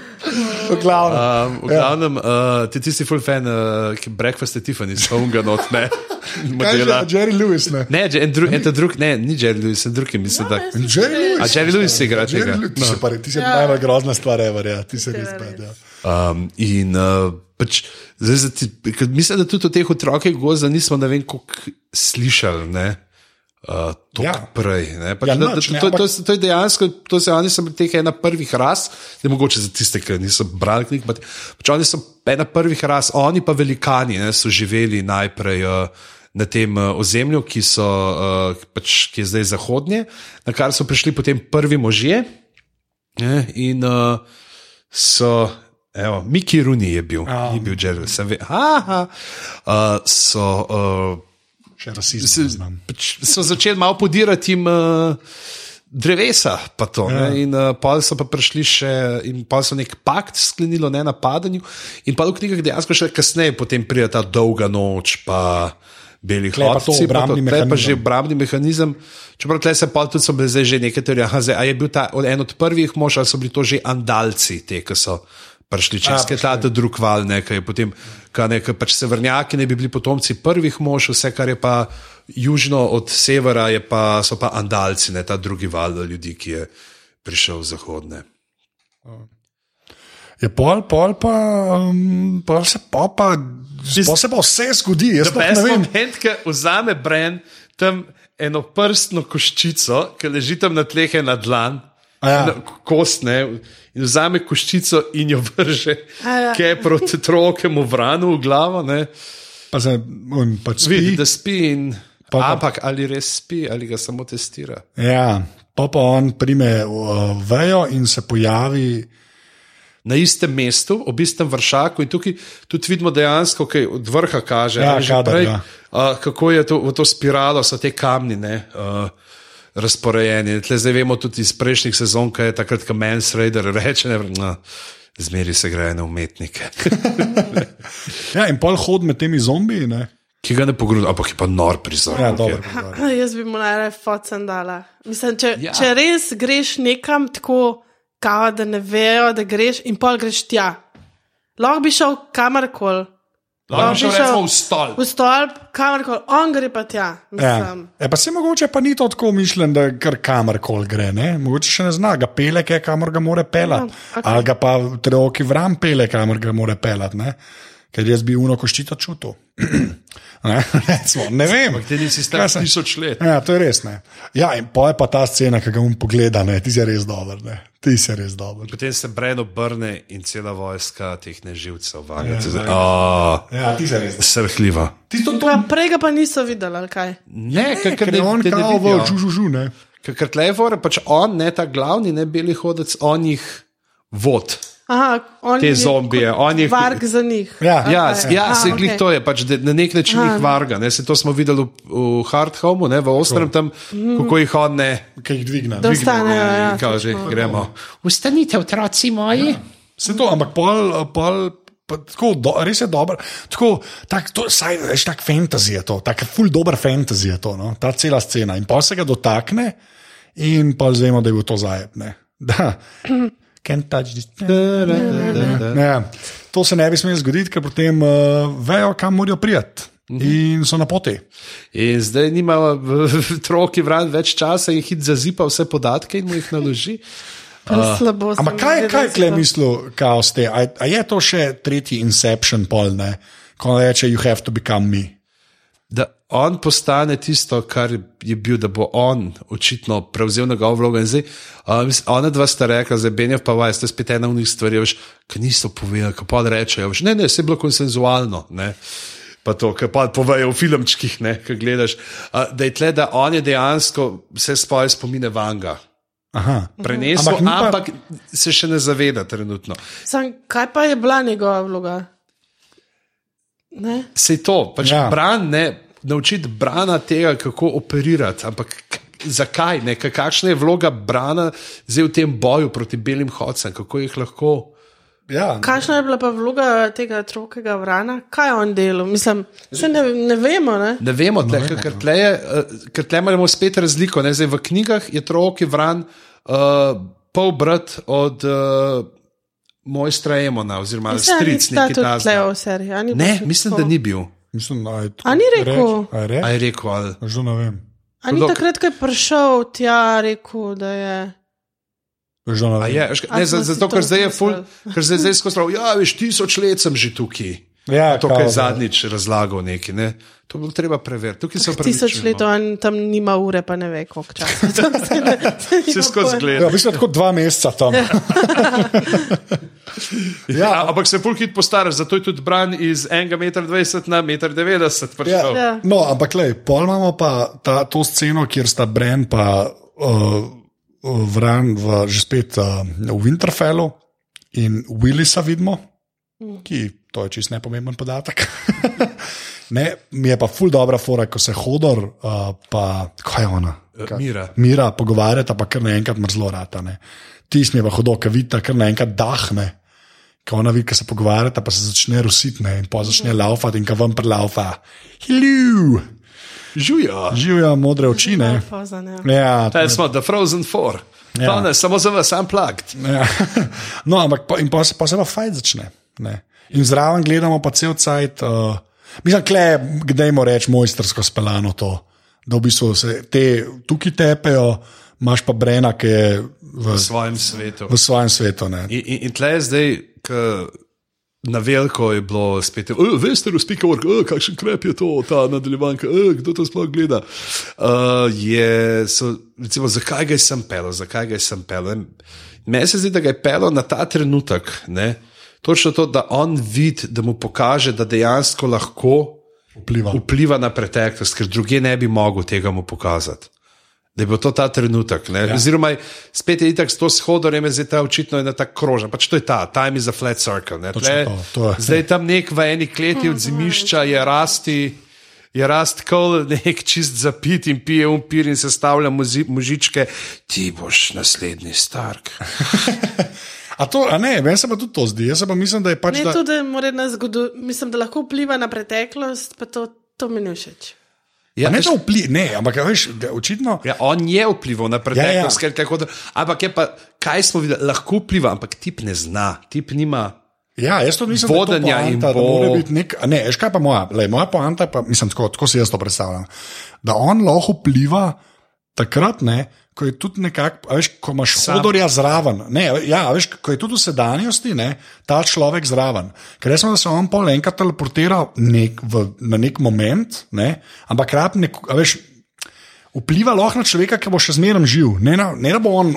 V glavnem. um, v glavnem, uh, ti tisti full fan, uh, Breakfast at Tiffany's, Honga not, ne. Kaj je Modela. Jerry Lewis, ne? Ne, en drug, en ta drug, ne, ni Jerry Lewis, en drug je mislim, da. Jerry Lewis. A Jerry Lewis igra Jerry tega. Lewis, Ti si, pa, ti si ja. najbolj grozna stvar, ever, ja. ti si res bed. Ja. Um, in uh, pač, zdaj, ti, mislim, da tudi o teh otrokih gozda nismo ne vem, koliko slišali. Ne? Uh, to Ja. prej. Ne? Pač, Ja, ja, da, da, ne, to, to, to je dejansko, to se oni so teh ena prvih ras, ne mogoče za tiste, ki niso brali knjig, pač oni so ena prvih ras, oni pa velikani ne, so živeli najprej. Uh, Na tem uh, ozemlju, ki, so, uh, pač, ki je zdaj zahodnje, na kar so prišli potem prvi možje, ne, in uh, so, evo, Miki Runi je bil, A. ni bil Jerry, sem ve, aha, uh, so. Uh, Še rasizem pač, so začeli malo podirati jim uh, drevesa, pa to. Ja. Ne, in uh, pol so pa prišli še, in pol so nek pakt sklenili o nenapadanju. In pa v knjigah dejansko še kasneje potem pride ta dolga noč, pa beli To hlapci, obrambni je pa mehanizem. že obrambni mehanizem. Čeprav tle se pa tudi so bile zdaj že neke teorije, aha, zdaj, a je bil ta en od prvih mož, ali so bili to že andalci, te, ki so. Prišli čez ta drug val, nekaj je potem, kaj nekaj pač severnjaki ne bi bili potomci prvih mož, vse kar je pa južno od severa, je pa, so pa andalci, ne ta drugi val ljudi, ki je prišel zahodne. Je pol, pol pa, um, pol se pa, pa, se pa vse zgodi. Jaz sploh ne vem. moment, ki vzame Bren tam eno prstno koščico, ki leži tam na tleh na dlan. A ja. Kost, ne, in vzame koščico in jo vrže, A ja. ki je proti trokemu vranu v glavo. Ne. Pa se, on pač spi. Vidi, da spi, in, Pa pa- ampak ali res spi, ali ga samo testira. Ja, pa pa on prime uh, vejo in se pojavi. Na istem mestu, ob istem vršaku, in tukaj tudi vidimo dejansko, kaj od vrha kaže, Ja, kadar, prej, ja. uh, kako je to, v to spiralo, so te kamni ne, uh, razporejeni. Tle zdaj vemo tudi iz prejšnjih sezon, kaj je takrat, ko Mans Raider reče, ne, no, zmeri se greje na umetnike, Ja, in pol hod med temi zombiji. Ne? ki ga ne pogrudi, ampak je pa nor prizor. Ja, dobro. prizor. Jaz bi mu najraje focen dala. Mislim, če, ja. če res greš nekam tako, kao, da ne vejo, da greš, in pol greš tja. Lahko bi šel kamorkoli. Lahko bi šel recimo v stolp. V stolp, kamorkoli, on gre pa tja. Ja. Mislim, E, pa se mogoče pa ni to tako mišljen, da kar kamorkoli gre. Ne? Mogoče še ne zna, ga pele, kamor ga more pelati. Ja, Ja, okej. Ali ga pa treoki vram pele, kamor ga more pelati. Ne? Ker jaz bi uno koščito čutil. ne, Recimo, ne vem. Ti nisi star tisoč let. Ja, to je res. Ne. Ja, in pa je pa ta scena, ki ga um pogleda, ne, ti si res dober. Ne. Ti si res dober. Potem se Bren obrne in cela vojska teh neživcev vaga. Ja, Ja, oh, Ja, ti si res. Srhljiva. Tisto, to, prej ga pa niso videli, ali kaj. Ne, ker ker je on kao v žužužu. Ne. Ker tlevor, pač on, ne ta glavni, ne beli hodec, on jih vod. Aha, Te je zombije, on je- Varg za njih. Ja. Ja, ja Aha, se glih okej. to je, pač, na nek način Aha. jih varga. Ne, se to smo videli v, v Hard Homeu, ne, v Ostrem tam, kako jih on ne. Ki jih dvigne. Da ostanejo. Ja, Kao že gremo. Ustanite, otroci moji. Se to, ampak pol. pol pa Tako, do, res je dobro. Tako, tak, to, saj, veš, tak fantasy je to, tako ful dober fantasy je to, no? ta cela scena. In pa se ga dotakne, in pa zvemo, da je bil to zajebne. Da, can't touch this. Ne, to se ne bi smelo zgoditi, ker potem uh, vejo, kam morajo priti. In so na poti. In zdaj nima troki vran več časa in hit zazipa vse podatke in mu jih naloži. Uh, slabo. Ampak kaj, kaj da kle so- mislil, kao ste? A, a je to še tretji Inception, pol ne? Ko reče, you have to become me. On postane tisto, kar je bil, da bo on očitno prevzel njegovo vlogo. In zdaj, uh, mislim, ona dva sta rekla, zdaj Benjav pa vaj, ste spet ena v njih stvari, ki niso povedali, ki pa rečejo, veš, ne, ne, se je bilo konsenzualno. Ne. Pa to, kar pa povejo v filmčkih, ne, ki gledaš. Uh, da je tle, da on je dejansko vse svoje spomine vanga. Aha. Prenesel, Ampak pa- ampak, se še ne zaveda trenutno. Sam, kaj pa je bila njegova vloga? Ne? Sej to, pač ja. bran, ne, naučiti brana tega, kako operirati. Ampak zakaj, ne, Ka- kakšna je vloga Brana zdaj v tem boju proti belim hodcem, kako jih lahko. Ja, Kakšna je bila pa vloga tega trokega vrana? Kaj je on delal? Mislim, ne, ne vemo. Ne? Ne vemo, tle, ker, ker tle, je, eh, ker tle imamo spet razliko. Ne? Zdaj, v knjigah je Troki Vran uh, pol brat od uh, mojstra Emona, oziroma Mislim, stric da neki tudi ta tle v seriji. a ni Ne, bilo mislim, tako? da ni bil. Mislim, da je to. A ni rekel? A je rekel? A je rekel, ali, Že ne vem. A ni takrat, ko je prišel tja, rekel, da je. Že ne a vem. je, ne, zato, to ker zdaj je ful, ker zdaj, zdaj skozi prav, ja, veš, tisoč let sem že tukaj. Ja, To, kar je zadnjič razlagal, neki, ne? to bo treba preveriti. Tukaj se Tisoč opravičujem, let, no. on tam nima ure, pa ne ve, koliko časa. Se skozi gleda. Ja, v bistvu je tako dva meseca tam. Ja, ampak se pol hit postaraš, zato je tudi bran iz 1,20 m na 1,90 m prišel. Ja. Ja. No, ampak le, pol imamo pa ta, to sceno, kjer sta Bren pa uh, Vran v, že spet uh, v Winterfellu in Willisa vidimo, ki to je čist nepomemben podatek. ne, mi je pa ful dobra fora, ko se hodor, uh, pa kaj je ona? Eh, Mira. Mira pogovarjata, pa kar naenkrat mrzlo rata. Ne. Tis mi je pa hodo, ki vidita, kar naenkrat dahne. Ko ona vidi, ko se pogovarjata, pa se začne rusitne in pa začne laufati in ko vam prelaufa. Hello! Žujo. Živijo modre oči, ne? Ja. Ja, Ta smo The Frozen Four. Ja. Ja. Ne, samo za vas, unplugged. ja. No, ampak pa, in pa se, pa se pa fajn začne. Ne. In zraven gledamo pa cel cajt. Uh, mislim, kle, kdaj mu reči mojstrsko speljano to, da v bistvu se te tukaj tepejo, imaš pa Brena, ki je v, V svojem svetu. v svojem svetu. Ne. In, in, in tle je zdaj, na veliko je bilo spet, "E, veste, razpikavor, kakšen krep je to, ta nadaljevanka, e, kdo to sploh gleda. Uh, je, so, recimo, zakaj ga je sem pel, zakaj ga je sem pel. Meni se zdi, da ga je pel na ta trenutek. Ne? Točno to, da on vidi, da mu pokaže, da dejansko lahko Vpliva. vpliva na preteklost, ker druge ne bi mogel tega mu pokazati. Da je bil to ta trenutek. Ja. Oziroma, spet je itak s to shodorjem, je zdaj ta očitno ena ta krožna. Pač to je ta, time is a flat circle. ne. Tle- to, to je. Zdaj tam nek v eni kleti od zimišča je rasti. Je rast kol, nek čist zapit in pije umpir in sestavlja muzi, mužičke, ti boš naslednji Stark. A to, a ne, meni se pa tudi to zdi. Jaz se pa mislim, da je pač. Ne, Da, tudi na zgodovino, mislim, da lahko vpliva na preteklost, pa to, to mi ni všeč. Ja, ne, da vpli, ne, ampak veš, da očitno. Ja, on je vplival na preteklost, Ja, ja. Ker, ampak je pa, kaj smo videli, lahko vpliva, ampak tip ne zna, tip nima. Ja, jaz to Vodenja da, je to in poanta, da bo- nek. Ne, veš kaj pa moja, lej, moja poanta, pa, mislim, tako, tako si jaz to predstavljam. Da on lahko vpliva takrat, ne, ko je tudi nekako, veš, ko imaš Sam. hodorja zraven. Ne, ja, veš, ko je tudi v sedanjosti ne, ta človek zraven. Ker res je, da se on pol enkrat teleportira nek, v, na nek moment, ne, ampak rab nek, veš. Vpliva lahko na človeka, ki bo še zmeraj živ. Ne, na, ne da bo on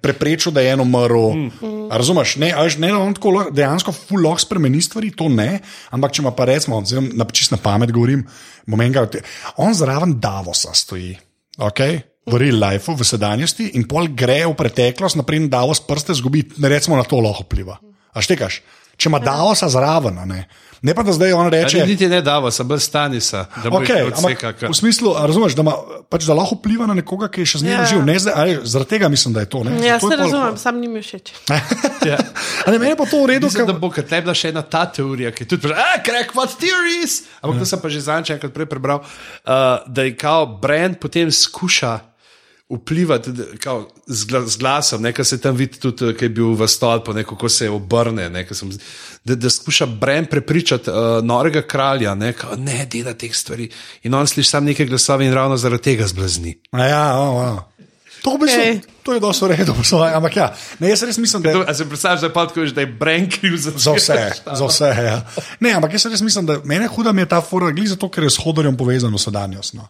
preprečil, da je en umrl. Mm. Razumeš? Ne, a veš, ne da on tako dejansko ful lahko spremeni stvari, to ne. Ampak če ima pa recimo, zdaj na, čist na pamet govorim, moment, on zraven Davosa stoji. Okay? V real life, v sedanjosti, in pol gre v preteklost, naprej na Davos prste zgubi, ne recimo na to lahko vpliva. A štekaš? Če ima Davosa zraven, a ne. ne pa da zdaj on reče. Če niti ne dava, sem brez stanisa, da bo Okay, ampak, odseka. v smislu, a razumeš, da, ima, pač, da lahko vpliva na nekoga, ki je še zmeraj Ja. yeah. živ. Ne, zdaj, ali, zaradi tega mislim, da je to. Ne, Ja, se je pol- razumem, sam ni mi všeč. Ja. A ne, meni je pa to v redu, Mislim, da ker bo kot ne bila še ena ta teorija, ki je tudi rekla, crack what theories. Ampak to sem pa že zadnjič enkrat prej prebral, uh, da je kao brand potem skuša vplivati da- kao, z, gla, z glasom, nekaj se tam vidi tudi, ki je bil v stolpu, ne, kako se obrne. Ne, sem, da, da skuša brand prepričati uh, norega kralja, ne, kao, ne dela teh stvari. In on sliši sam neke glasove in ravno zaradi tega zblazni. A Ja, oh, oh. To, bistvu, Okej. to je dosto svoje, ampak ja, ne, jaz res mislim, da je. To, a se predstavljaš, da je pa tako, da je brand kriv za, Za vse, za vse. Ja. Ne, ampak jaz res mislim, da meni huda mi je ta fora, glede zato, ker je s hodorjem povezan v sedanjost. No.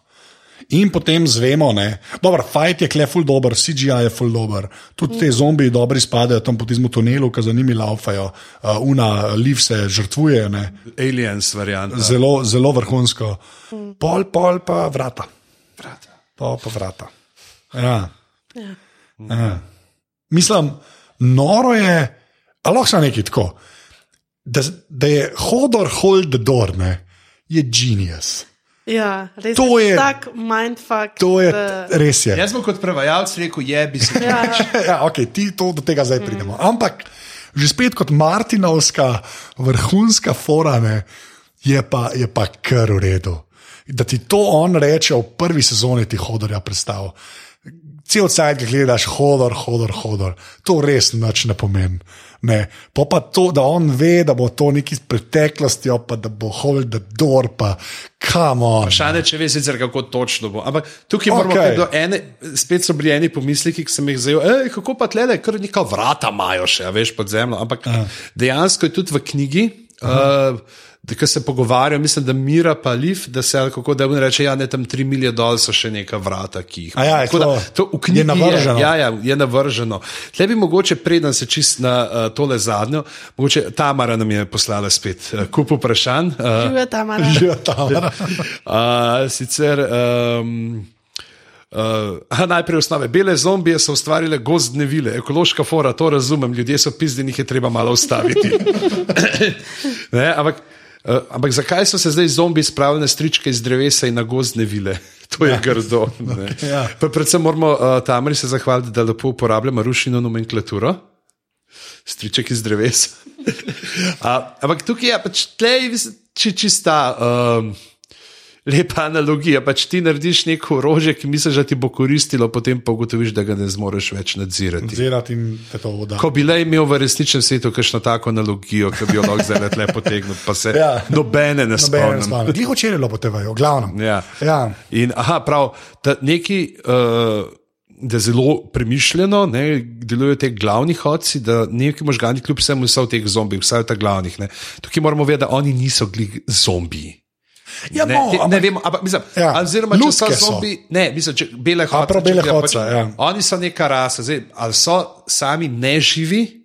In potem zvemo, da je fajt je kle ful dober, CGI je ful dober, tudi te zombiji dobri spadajo tam po tizmu tunelu, ki za njimi laufajo, uh, una liv se žrtvuje, ne. Aliens varianta. zelo, zelo vrhunsko. Pol, pol pa vrata. Pol pa vrata. Ja. Ja. Ja. Mislim, noro je, ali lahko samo nekaj tako. Da, da je hodor hold the door, ne, je genius. Ja, res To je- tak mindfuck. To je da- res. Je. Jaz bom kot prevajalec rekel, je bi se. Ja, Ja, okay, ti to do tega zdaj pridemo. Ampak že spet kot Martinovska vrhunska forane je pa, je pa kar v redu. Da ti to on reče v prvi sezoni, ti hodorja predstav. Cel cajt ga gledaš, hodor, hodor, hodor. To res nič ne pomeni. Ne. Po pa to, da on ve, da bo to neki iz preteklosti, pa da bo hold the door, pa kamo. Vprašanje, če veš, sicer kako točno bo. Ampak tukaj moramo Okej. okay. do ene, spet so bili eni pomisleki, ki sem jih zajel. Ej, kako pa tle, kar neka vrata imajo še, a veš, pod zemljo. Ampak Aha. dejansko je tudi v knjigi. Uh, Da, ko se pogovarjajo, mislim, da Mira pa Liv, da se kako da on reče, ja, ne tam tri milije dol so še neka vrata, ki jih A ja, Tako da, to- v knjigi je navrženo. Je, ja, ja, je navrženo. Tle bi mogoče, preden se čist na uh, tole zadnjo, mogoče Tamara nam je poslala spet uh, kup vprašanj. Uh, živijo tam. a ne? Ja, Tamara. Uh, sicer. Um, Uh, najprej osnove. Bele zombije so ustvarile gozdne vile, ekološka fora, to razumem, ljudje so pizdeni, jih je treba malo ustaviti. ne, ampak, uh, ampak zakaj so se zdaj zombiji spravili na stričke iz drevesa in na gozdne vile? To je ja. grdo. ne. Ja. Pa predvsem moramo uh, Tamari se zahvaliti, da lepo uporablja rušino nomenklaturo. Striček iz drevesa. A, ampak tukaj je pač tlej, či, čista. Um, Lepa analogija, pač ti narediš neko orožje, ki misliš, da ti bo koristilo, potem pa ugotoviš, da ga ne zmoreš več nadzirati. Zirati in te to voda. Ko bi le imel v resničnem svetu kakšno tako analogijo, ki bi jo lahko zdaj le potegnil, pa se Ja. nobene ne spomnim. Glej, hoče je bilo po TV, v glavnem. Ja. Ja. In aha, prav, da neki. Uh, Da zelo premišljeno ne, delujejo ti glavni hodci, da neki možgani, kljub vsemu, so v teh zombijih, vsaj v teh glavnih. Ne. Tukaj moramo vedeti, da oni niso zombiji. Ja, Ne, no, te, ne ampak- vem, ampak mislim, Ja, ja, oziroma, če so lutke so. zombi, ne, mislim, če bele hodce. prav bele če gledajo, hodce, ja. Oni so neka rasa, zdaj, ali so sami neživi,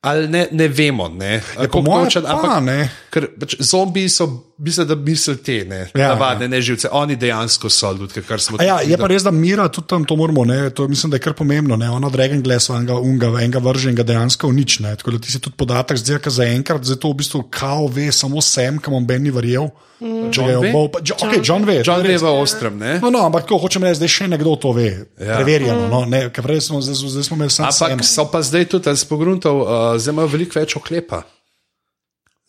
ali ne, ne vemo. Ne, Ja, po moje pa, ne. Ker pač, zombiji so, mislim, da mislijo te, ne, Ja, ja, navadne neživce, oni dejansko so ljudje, kar smo A Ja, je pa res, da mira tudi tam to moramo, ne, to mislim, da je kar pomembno. Ne, ono Dragon Glass, enega, unga, enega vrže in ga dejansko unične. Tako da ti se tudi podatek zdi, da zaenkrat, zdaj to v bistvu kao ve samo sem, kam on Ben ni verjel. Mm. John ve? Bo, pa, jo, okay, John ve. John to je je res. v ostrem, ne? No, no, ampak tako hočem reči, da še nekdo to ve. Ja. Preverjeno. No, ne, ker prej smo, zdaj, zdaj smo imeli samo Ampak sem. so pa zdaj tudi, spogruntov, uh, zdaj imajo veliko več oklepa.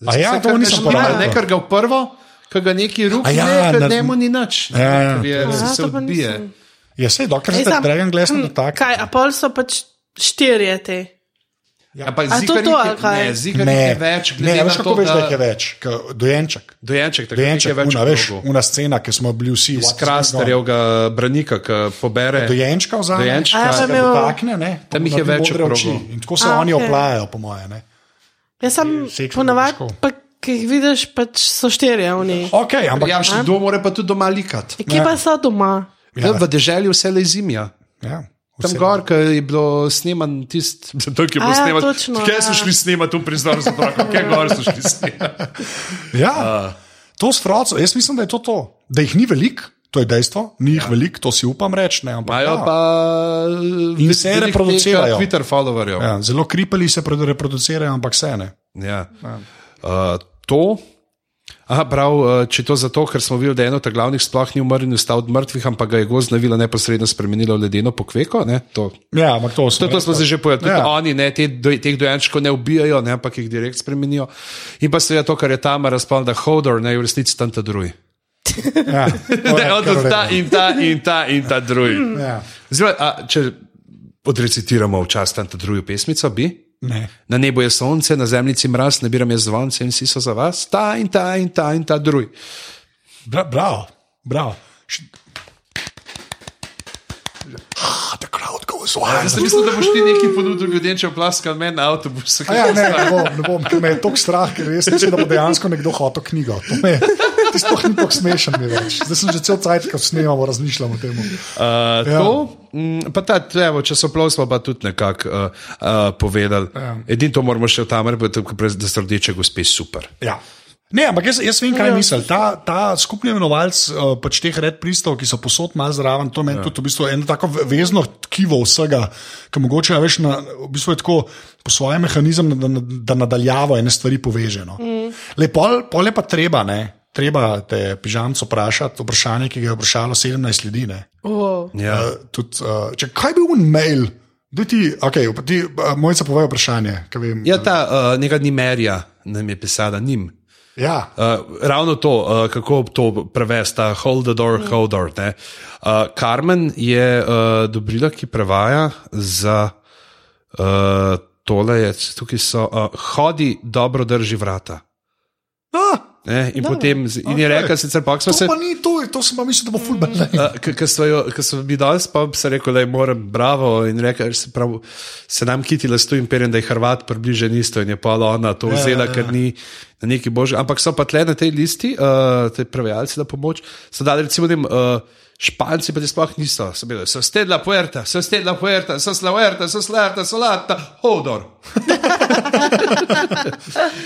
A ja, Vse, to kar nisem porabil. Ne, ker ga v prvo, ker ga neki A ruki, ja, ja, ne, na- ker njemu ni nič. ne, Ja, ja. je, Aha, se to odbije. Ja, sej, dokler Ej, se sam- Dragon Glass ne hm, dotakne. Kaj, a pol so pač štirje te. Ja, pa A to zigarnik to, je- ali kaj? Ne, je več. ne, glede veš na kako to, veš, da da je več. Ka, dojenček. Dojenček, tako Dojenček, je več. una, veš, una scena, ki smo bili vsi. Iz krasterjevega branika, ki pobere. Dojenčka vzame, Dojenčka. A ja, se pa ga imel- dotakne, ne, Tam jih je več oči. In tako se A, oni okej. oplajajo, po moje. Ne. Jaz sem ponavadi, pa ki jih vidiš, pač so štirje oni. Okay, ampak, Ja, še kdo mora pa tudi doma likati. Kje pa so doma? Ja. V deželi vse le zimja. ja, Tam vse- gor, ki je bilo sneman tisti, tako je bilo A ja, sneman. točno, Kje so ja. šli snemati v prizor za otroka, kje gor so šli snemati. Ja, to s fraco, jaz mislim, da je to to. Da jih ni veliko, to je dejstvo, ni jih ja. veliko, to si upam reči. Ne, ampak, Imajo ja. pa In se reproducirajo. uh, Twitter followerjev. Ja, zelo kripeli se produ- reproducirajo, ampak vse ne. Ja. Uh, to. Aha, prav, uh, če to zato, ker smo videli, da eno od glavnih sploh ni umrl in vstal od mrtvih, ampak ga je gozdna vila neposredno spremenila v ledeno pokveko. Ne? To, Ja, ampak to, to, to smo se že povedali. Ja. Oni ne, te, do, teh dojenčkov ne ubijajo, ne, ampak jih direkt spremenijo. In pa seveda to, kar je tam razpal, da Hodor ne je v resnici tam ta drugi. Ja, Ne, tudi v ta in ta in ta in ta drugi. Ja. Zdaj, a, če odrecitiramo včasih tam ta drugo pesmico, bi. Ne. Na nebu je sonce, na zemlji mraz, nabiram jaz zvonce in vsi so za vas, ta in ta in ta in ta drugi. Bra, bravo, bravo. Ah, the crowd goes wild. Jaz sem mislil, da boš ti nekaj ponudil ljudem, če oplaskal meni na avtobusu. A Ja, ne, ne bom, ne bom, ker me je tako strah, ker jaz mislim, da bo dejansko nekdo hotel knjigo. To me je- Ti sploh ni tako smešen, mi več. Zdaj sem že cel cajt, ko snemamo, razmišljam o tem. Uh, to, mm, pa ta evo, časoplov smo pa tudi nekako uh, uh, povedali. Ja. Edino to moramo še v tamer, da so rdeče gospe super. Ja. Ne, ampak jaz, jaz vem, kaj mislim. Ta, ta skupni imenovalec uh, pač teh red pristov, ki so posod malo zraven, to meni ja. tudi v bistvu eno tako ve- vezno tkivo vsega, ki mogoče a veš, na, v bistvu je tako po svojem mehanizmu, da, da, da nadaljavo ene stvari poveže. No. Mm. Le pol, pol je pa treba, ne. Treba te pižamco vprašati, vprašanje, ki ga je vprašalo 17 ljudi. Ne? Oh. Ja. Uh, tudi, uh, če, kaj je bil mail? Daj Ti, okay, ti, uh, Mojca, povej vprašanje. Vem, ja, ta uh, neka nimerja nam je pisala, njim. ja. Uh, ravno to, uh, kako to prevesti, ta hold the door, hold door. ne. Uh, Carmen je uh, dobrila, ki prevaja za uh, tole, je, tukaj so, uh, hodi, dobro drži vrata. Ah, Ne, in, potem, z- in je okej. rekla, sicer pa smo to se. ni to, to sem pa mislil, da bo fulbal. Ko smo bili danes, pa sem rekel, da je moram bravo in rekel, se, prav, se nam kitila s tujim perjem, da je Hrvat približen isto in je pa ona to vzela, ja, ja. ker ni na neki božji. Ampak so pa tle na tej listi, uh, te prevajalci na pomoč, so dali recimo tem. Uh, Španci pa ti sploh niso, so bili, so stedla puerta, so stedla puerta, so slaverta, so slarta, solata, hodor.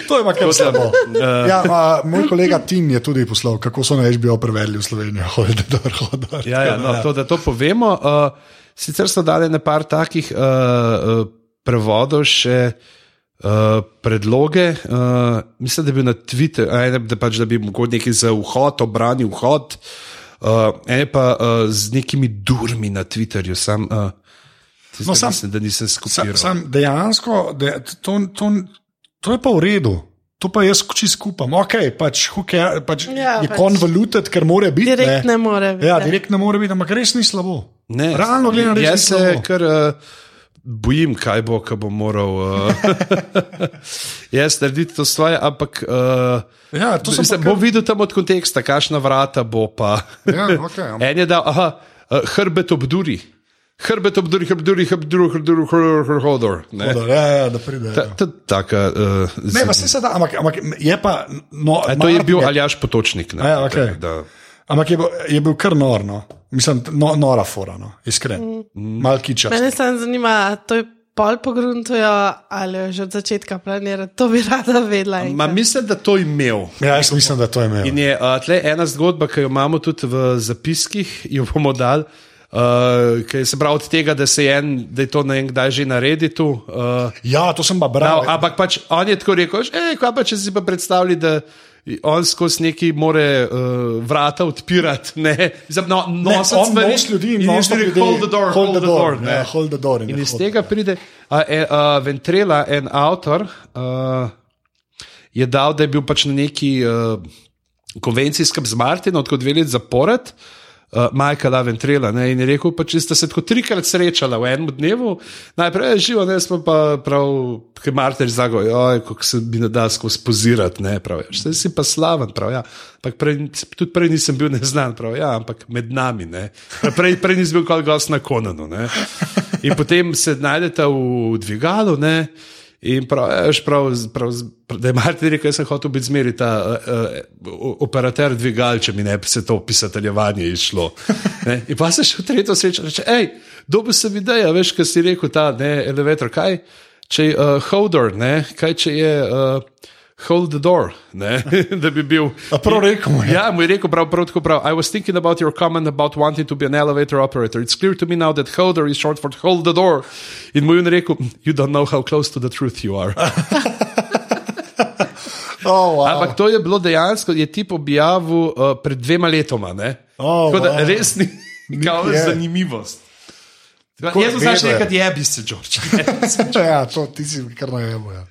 To je kar slabo. Ja, a, moj kolega Tim je tudi poslal, kako so na HBO prevedli v Slovenijo. Hodor, hodor. Ja, ja, no, to, da to povemo. Uh, sicer so dali na par takih uh, uh, prevodov še uh, predloge. Uh, mislim, da bi na Twitter, a ene, da, pač, da bi mogoče nekaj za vhod, obrani vhod, uh, ene pa uh, z nekimi durmi na Twitterju. Sam, uh, No, no, sam- sam, mislim, da nisem Sam, skupiral. sam dejansko, de, to, to, to je pa v redu. To pa jaz čisto skupam. Okay, pač, who care, pač Ja, je pač- convoluted, ker more biti. Direkt ne more biti, Ja, ja. direkt ne more biti, ampak res ni slabo. Ne, Realno gledano, res ni slabo. kar uh, bojim, kaj bo, ko bom moral uh, jaz narediti to svoje, ampak uh, Ja, to se pa bom kar- videl tam od konteksta, kakšna vrata bo pa. Ja, okay, en je dal, aha, uh, hrbet obduri. Hrbet obduri, hrbduri, hrbduri, hrbduri, hrbduri, hodor. Ne, Hodor, Ja, ja, da pride. Ta- Ja. ta- taka. uh, Ne, pa se da, ampak, ampak je pa. No, A To je bil Aljaš Potočnik. Ne, ja, okej. tako da- Ampak je bil, je bil kar nor, no. mislim, no, nora fora, no. iskren. Mm. Mal kiča. Mene samo zanima, to je pol pogruntujo ali jo že od začetka planirajo. To bi rada vedela. Ma, mislim, da to imel. Ja, jaz mislim, da to je imel. In je uh, tle ena zgodba, ki jo imamo tudi v zapiskih, jo bomo dali. Uh, je se pravi od tega, da, se je, en, da je to na en kdaj že naredi tu. Uh, Ja, to sem pa bral. ampak pač on je tako rekel, ej, kaj pa če si pa predstavljali, da on skozi neki more uh, vrata odpirati. Ne, no, Ne, nositi on stvari ljudi in reče, ljudi, hold the door, hold the door. ja, ne. hold the door in In iz tega pride uh, e, uh, Ventrela, en avtor, uh, je dal, da je bil pač na neki uh, konvencijskem z Martinom, tako dve leti zapored. Uh, Majka da ventrela ne, in je rekel, pa, če ste se tako trikrat srečala v enem dnevu, najprej je živo, ne smo pa prav, ki Martin zago, oj, kako se bi ne da skozi pozirati, ne, prav, ja, zdaj si pa slaven, prav, ja, ampak prej, tudi prej nisem bil neznan, prav, ja, ampak med nami, ne, prej, prej nisem bil kot gost na Konanu, ne, in potem se najdete v dvigalu, ne, In prav, veš, prav, prav, da je Martin rekel, jaz sem hotel biti zmeri ta uh, uh, operater dvigal, če mi ne bi se to pisateljevanje išlo. Ne? In pa se še v tretjo srečo reče, hej, dobil sem idejo, veš, kaj si rekel, ta ne, elevator, kaj, če je uh, holder, ne, kaj če je uh, hold the door, ne, da bi bil. A prav rekel mu je. Ja, mu je rekel prav, prav tako prav. I was thinking about your comment about wanting to be an elevator operator. It's clear to me now that holder is short for hold the door. In mu je rekel, you don't know how close to the truth you are. Oh, wow. Ampak to je bilo dejansko, je tip objavil uh, pred dvema letoma. Ne? Oh, Tako da wow. res ni kao zanimivost. Tako Jaz sem znaš nekaj jebi se, George. ja, to ti si kar najemo. Ja.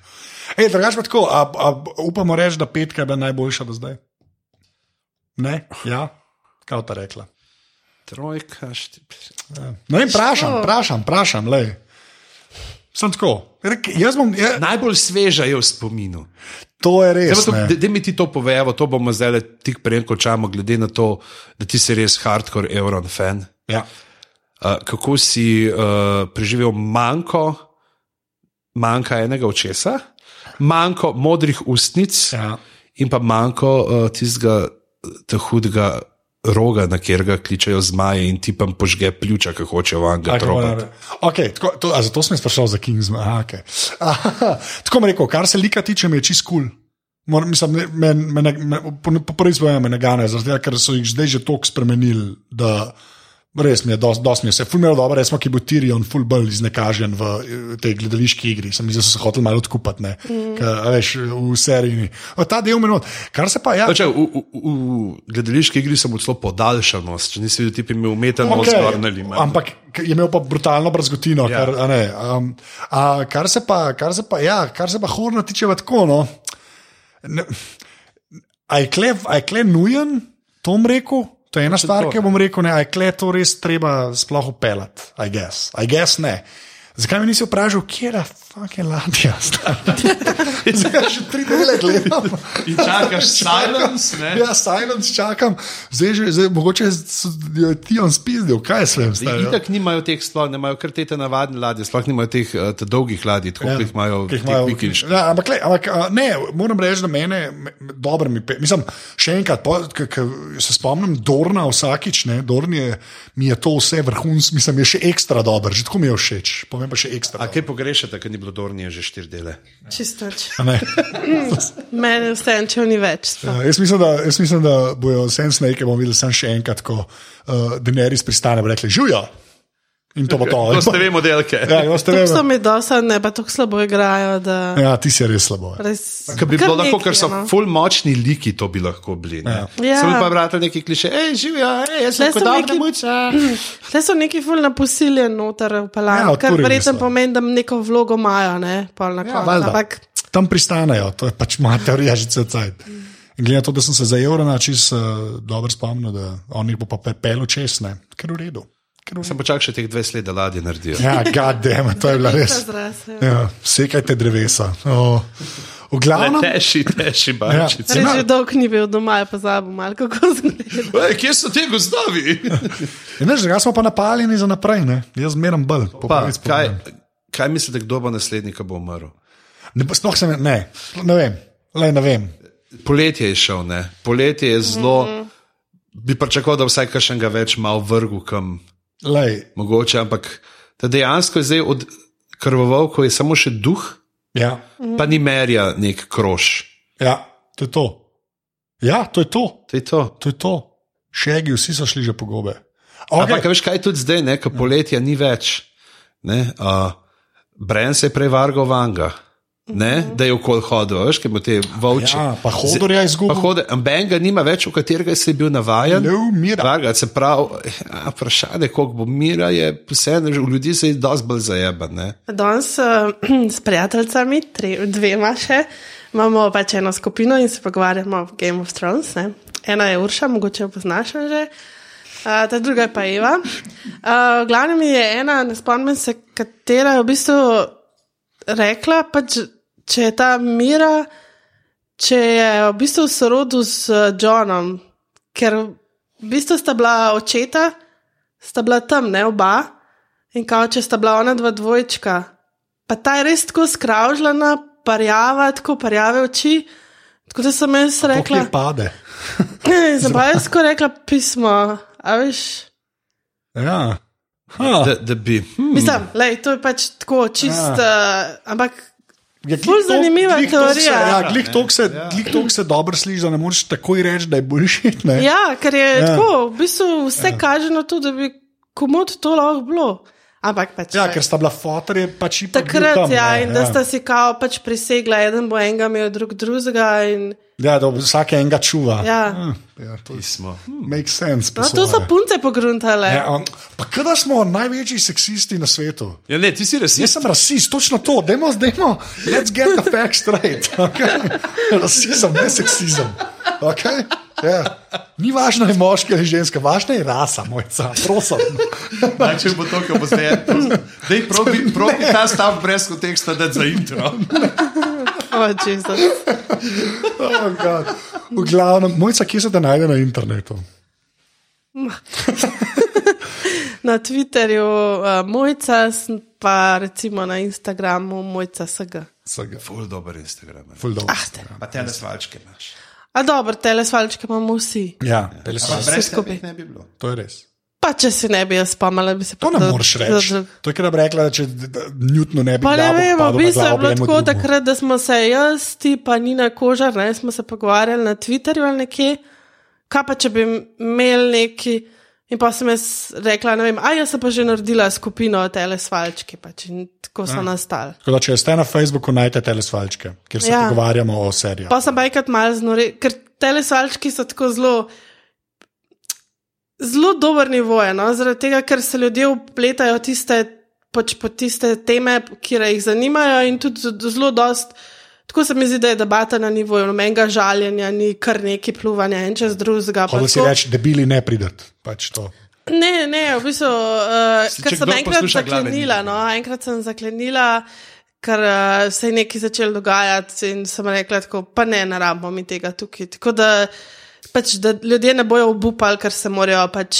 Ej, drugač pa tako, a, a, upamo reči, da petka je bila najboljša do zdaj. Ne, ja, kao ta rekla. Trojka, šti... No in vprašam, vprašam, vprašam, le. Sem tako. Rek, jaz bom, je, Najbolj sveža je v spominu. to je res. Da mi ti to povejo, to bomo zdaj le tik prej končamo, glede na to, da ti si res hardcore Euron fan. Ja. Uh, kako si uh, preživel manjko, manjka enega očesa, manjko modrih ustnic Ja. in pa manjko uh, tistega te hudega roga, na katerega kličejo zmaje in ti pa požge pljuča, ki hoče van ga tropati. Okay, tako, to, zato sem sprašal za Kingsman. Aha, okay. Aha, tako mi rekel, kar se lika tiče, mi je čist kul. Cool. Mislim, me, me, me, me, po, prvi izboju me ne gane, zaradi tega, ker so jih zdaj že toliko spremenili, da Res mi je, dosti dos mi je vse. Ful mi je dobro, resmo, ki bo Tyrion, ful bolj iznekažen v eh, tej gledališki igri. Sem mislil, da so se hoteli malo odkupati, ne. Mm. Ka, a veš, v seriji. O, ta del minut. Kar se pa, ja. Če, v, v, v gledališki igri sem celo podaljšanost, če nisi videl, ti imel umetno Okej, okay. zgornji. Ampak k- je imel pa brutalno brazgotino. Ja. Kar, a ne, um, a, kar, se pa, kar, se pa, ja, kar se pa horna tiče, tako. No. Ne, a je kle, a je kle nujen, to bom rekel? To je ena stvar, to, ki jo bom rekel, ne, a je kle to res treba sploh upeljati. I guess. I guess ne. Zakaj mi nisi vprašal, kje je fucking ladja? Zdaj že tri dele gledam. In čakaš silence, ne? Ja, silence čakam, zdaj že, zdaj, mogoče je ti on spizdil, kaj se vem. stari, ja. Itak nimajo teh sploh, ne imajo kar te navadne ladje, sploh nimajo teh uh, te dolgih ladij, tako ja, kot jih imajo ki jih teh imajo- vikingških. Ja, ampak, lej, ampak a, ne, moram reči, da mene me- me- dobro mi pe. Mislim, še enkrat, po, k, k, se spomnim Dorna vsakič, ne, Dorn je, mi je to vse vrhunsko, mislim, je še ekstra dober, že tako mi je všeč, povem pa še ekstra. A kaj pogrešate, ker ni bilo Dornije že štiri dele? Čisto nič. A ne? Meni vse, če ni več. Ja, jaz, mislim, da, jaz mislim, da bojo Sam Snake, bomo videli sam še enkrat, ko uh, Daenerys pristane, bo rekli, živijo. In to bo to. To ste vemo, delke. Ja, to ste Tako so vemo. mi dosadne, pa tako slabo igrajo. Da Ja, ti si res slabo. ja. res, Ker bi bilo lahko, ker so no. full močni liki, to bi lahko bili. Ja. Ja. Sem pa bral neki kliše, hej, živijo, hej, jaz sem kot dobra neki- muča. Tle so neki ful na posilje noter v Ja, pelanu, kar verjetno pomeni, da neko vlogo imajo, ne, pol na koncu. valjda. Ampak Tam pristanejo, to je pač moja teorija že cel cajt. Glede na to, da sem se za evro načis uh, dobro spomnil, da on jih bo pa prepel čez, ne, ker v redu. Redu. Sem počakal še teh dve slede ladje naredijo. Ja, gadem, to je bila res. Ja, sekajte drevesa. O, v glavnem, Teši, teši, bančice. Ja. Že dolgo ni bil doma, je pozabil malo, kako zgleda. Ej, kje so ti gozdovi? ne, zdaj smo pa napaljeni za naprej, ne. jaz zmeram bolj. Pa, kaj, kaj mislite, kdo bo naslednji, ki bo umrl? Ne, pa sploh se ne, ne, ne vem, le ne vem. Poletje je šel, ne? poletje je zelo. Bi pričakoval, da vsaj kakšnega več malo vrgu kam, Lej, mogoče, ampak dejansko je zdaj od krvovolkov je samo še duh, ja, pa ni merja nek kroš. ja, to je to. Ja, to je to, To je to. to je to. Šegi, vsi so šli že po gobe. Okay. Ampak, veš, kaj je tudi zdaj, ne, ko poletja ni več. Ne, uh, Bren se je prej vargal vanga. Ne, da je okol hodil, veš, kaj bo te volči. Ja, pa Hodorja izgubil. Pa hode, Ben ga nima več, v katerega si bil navajen. Ne umira. Varga, se pravi, ja, vprašanje, koliko bo mira, je vseeno, v ljudi se je dosti bolj zajeban. ne. Danes uh, s prijateljicami, tre, dvema še, imamo pač eno skupino in se pogovarjamo o Game of Thrones. Ne. Ena je Urša, mogoče jo poznaš že, uh, ta druga je pa Eva. Uh, Glavno mi je ena, ne spomnim se, katera je v bistvu rekla, pač, če je ta mira, če je v bistvu v sorodu s uh, Johnom, ker v bistvu sta bila očeta, sta bila tam, ne oba. In kao, če sta bila ona dva dvojčka, pa ta je res tako skravžljena, parjava, tako parjave oči. Tako da sem jaz rekla, Rekla pade. sem pa jaz tako rekla pismo, a veš. Ja. Ha. Da, da bi. Hm, Mislim, lej, to je pač tako čist, uh, ampak Ja, glih Ful tok- zanimiva glih tok se- teorija. Ja, glih tok se, glih tok se dobro sliši, da ne moreš takoj reči, da je boljši. ja, ker je Ja. ja. tako, v bistvu vse ja. kaže na to, da bi komod to lahko bilo. Ampak pač. Ja, ker sta bila fotorje, pač ipak bil Takrat, tam, ja, ne, in da sta si kao pač prisegla, eden bo enega imel, drug drugega. In, Ja, da vsak enega čuva. ja. Hm, ja to pismo. make sense. No, to so punce pogruntale. Ja, um, pa kada smo največji seksisti na svetu? Ja, ne, ti si Jaz rasist. sem rasist, točno to, dajmo, dajmo, let's get the facts straight. Okay? Rasizem, ne seksizem. Okay? Yeah. Ni važno, je moški ali ženska, važna je rasa, mojca, prosim. Daj, če bo to, kar bo zdaj. Dej, probi, probi ta stav brez konteksta, da za intro. Oh. Oh, God. v glavnem, mojca, kje se te najde na internetu? na Twitterju uh, mojca, pa recimo na Instagramu mojca SG. Vsega. Ful dober Instagram. Ful dobro. Ah, te. Pa te svalčke imaš. A dobro, telesvalčke imamo vsi. Ja, telesvaj. Vse skupaj. ne bi bilo. To je res. Pa če si ne bi jaz spomnila, bi se To pa ne za- moreš za reči. drug- To je, kar bi rekla, da če da Newton ne bi Pa ne vem, v bistvu je bilo tako takrat, da smo se jaz, ti pa Nina Kožar, ne, smo se pogovarjali na Twitterju ali nekje. Kaj pa, če bi imeli neki, In pa sem jaz rekla, ne vem, a jaz sem pa že naredila skupino telesvalčki, pač in tako so nastali. Tako da, če ste na Facebooku, najdete telesvalčke, kjer se ja. Ja. pogovarjamo o serijah. Pa sem pa enkrat malo znori, ker telesvalčki so tako zelo. Zelo dober nivo je, no? zaradi tega, ker se ljudje upletajo tiste, pač po tiste teme, ki jih zanimajo, in tudi zelo dost. Tako se mi zdi, da je debata na nivoju, nobenega žaljenja, ni kar neki pluvanja en čez drugega. pa Hoče si reči, debili ne pridete. Pač to. Ne, ne, v bistvu, uh, Si- ker sem enkrat zaklenila. ni. No, enkrat sem zaklenila, ker uh, se je nekaj začelo dogajati in sem rekla, tako, pa ne, ne rabimo mi tega tukaj. Tako da, pač, da ljudje ne bojo obupali, ker se morajo pač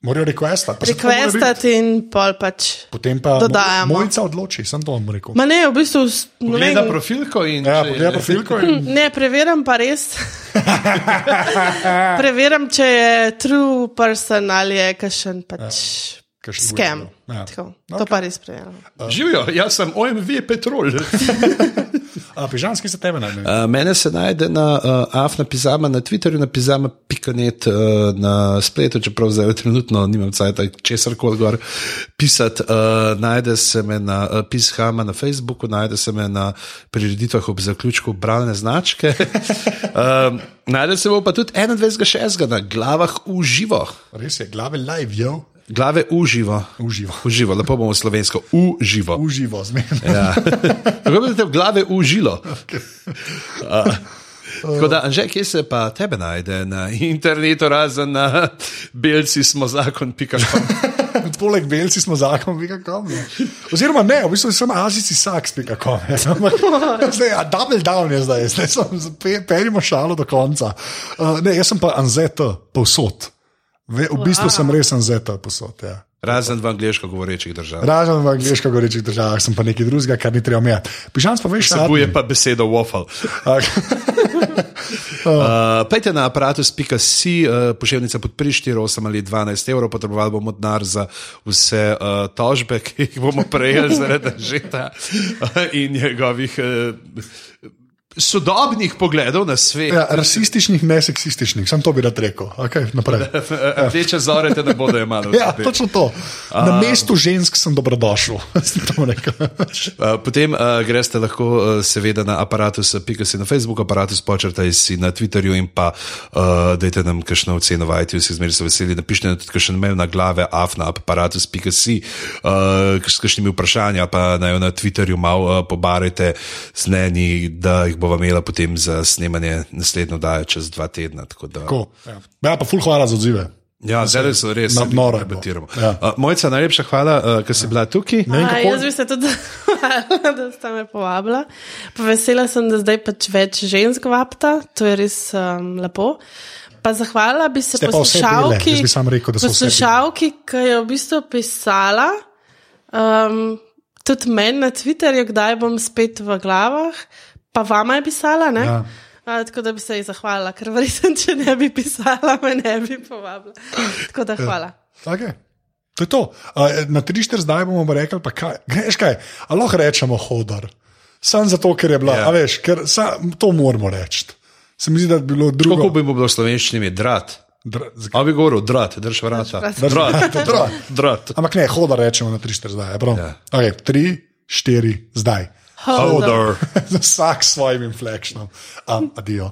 Morajo requestati. pa requestati in pol pač. Potem pa Dodajamo. Mojca odloči, sem to vam rekel. Ma ne, v bistvu. ne Gleda vem, profilko in Ja, če- pogleda profilko in Ne, preverjam pa res. preverjam, če je true person ali je kakšen pač scam. weirdo. Ja. Tako, To pa res preverjam. Živijo, jaz sem OMV Petrol. A, pižanski se tebe najde. Uh, mene se najde na uh, afna pizama, na Twitterju, na pizama.net, uh, na spletu, čeprav zdaj trenutno nimam cajt, česar koli gor pisati. Uh, najde se me na uh, Pizhama na Facebooku, najde se me na prireditvah ob zaključku bralne značke. uh, najde se bo pa tudi 21.6. na glavah v živo. Res je, glave live, jo, Glave uživo. V živo, lepo bomo slovensko, v živo. Uživo, zmerno. Ja. Kako bi te v glave užilo? Uh, tako da, Anže, kje se pa tebe najde na internetu, razen na belci smo zakon.com. Poleg belci smo zakon, pika.com. Oziroma ne, v bistvu sem azici saks, pika.com. Zdaj, a double down je zdaj, zdaj sem, pe- peljimo šalo do konca. Uh, ne, jaz sem pa anzeta povsod. Ve, v bistvu sem res anzeta povsod. Ja. Razen v angliško govorečih držav. Razen v angliško govorečih državah sem pa nekaj drugega, kar ni treba omenjati. Pižam pa veš, Vsebuje pa besedo waffle. Uh, Pejte na aparatus.si, uh, pošiljnica podpri 4, 8 ali 12 evrov, potrebovali bomo denar za vse uh, tožbe, ki jih bomo prejeli zaradi žeta uh, in njegovih uh, sodobnih pogledov na svet. Ja, rasističnih, ne seksističnih, sem to bi rad rekel. Okay. Rdeče zore te ne bodo imeli. Ja, točno to. Na mestu žensk sem dobrodošel. sem. Uh, Potem uh, greste lahko uh, seveda na aparatus.si na Facebooku, aparatus počrtaj si na Twitterju in pa uh, dajte nam kakšno oceno v iTunes, zmeri so veseli, napišite tudi kakšen mail na glave afna aparatus.si uh, s kakšnimi vprašanji, pa naj jo na Twitterju malo uh, pobarajte z mnenji, da jih bova imela potem za snemanje naslednjo dajo čez dva tedna. tako da- Tako, ja. ja, pa ful hvala za odzive. Ja, zdaj so res noro debatiramo. Ja. Uh, Mojca, najlepša hvala, uh, ker si bila tukaj. vem, A, jaz bi se tudi zahvalila, da ste me povabila. Pa vesela sem, da zdaj pač več žensk vabta, to je res um, lepo. Pa zahvalila bi se Ste poslušalki, jaz bi rekel, poslušalki, ki je v bistvu pisala, um, tudi meni na Twitterju, kdaj bom spet v glavah, pa vama je pisala. Ne? Ja. A, tako da bi se ji zahvalila, ker verjetno, če ne bi pisala, me ne bi povabila. Tako da hvala. Okay. To je to. Uh, na 3-4 zdaj bomo rekli, pa kaj, greš kaj, a lahko rečemo hodar. Sam zato, ker je bila, Ja. yeah. a veš, ker sa, to moramo reči. Se mi zdi, da bi bilo drugo. Kako bi mu bilo v slovenščini drat? Dr, A bi govoril, drat, drž vrata. Drž Drat, Drat. drat, drat. Ampak ne, hodar rečemo na 3-4 zdaj. Ja. Ja. Okay, 3, 4, zdaj. Hodor. Vsak s svojim inflekšnom. Um, adijo.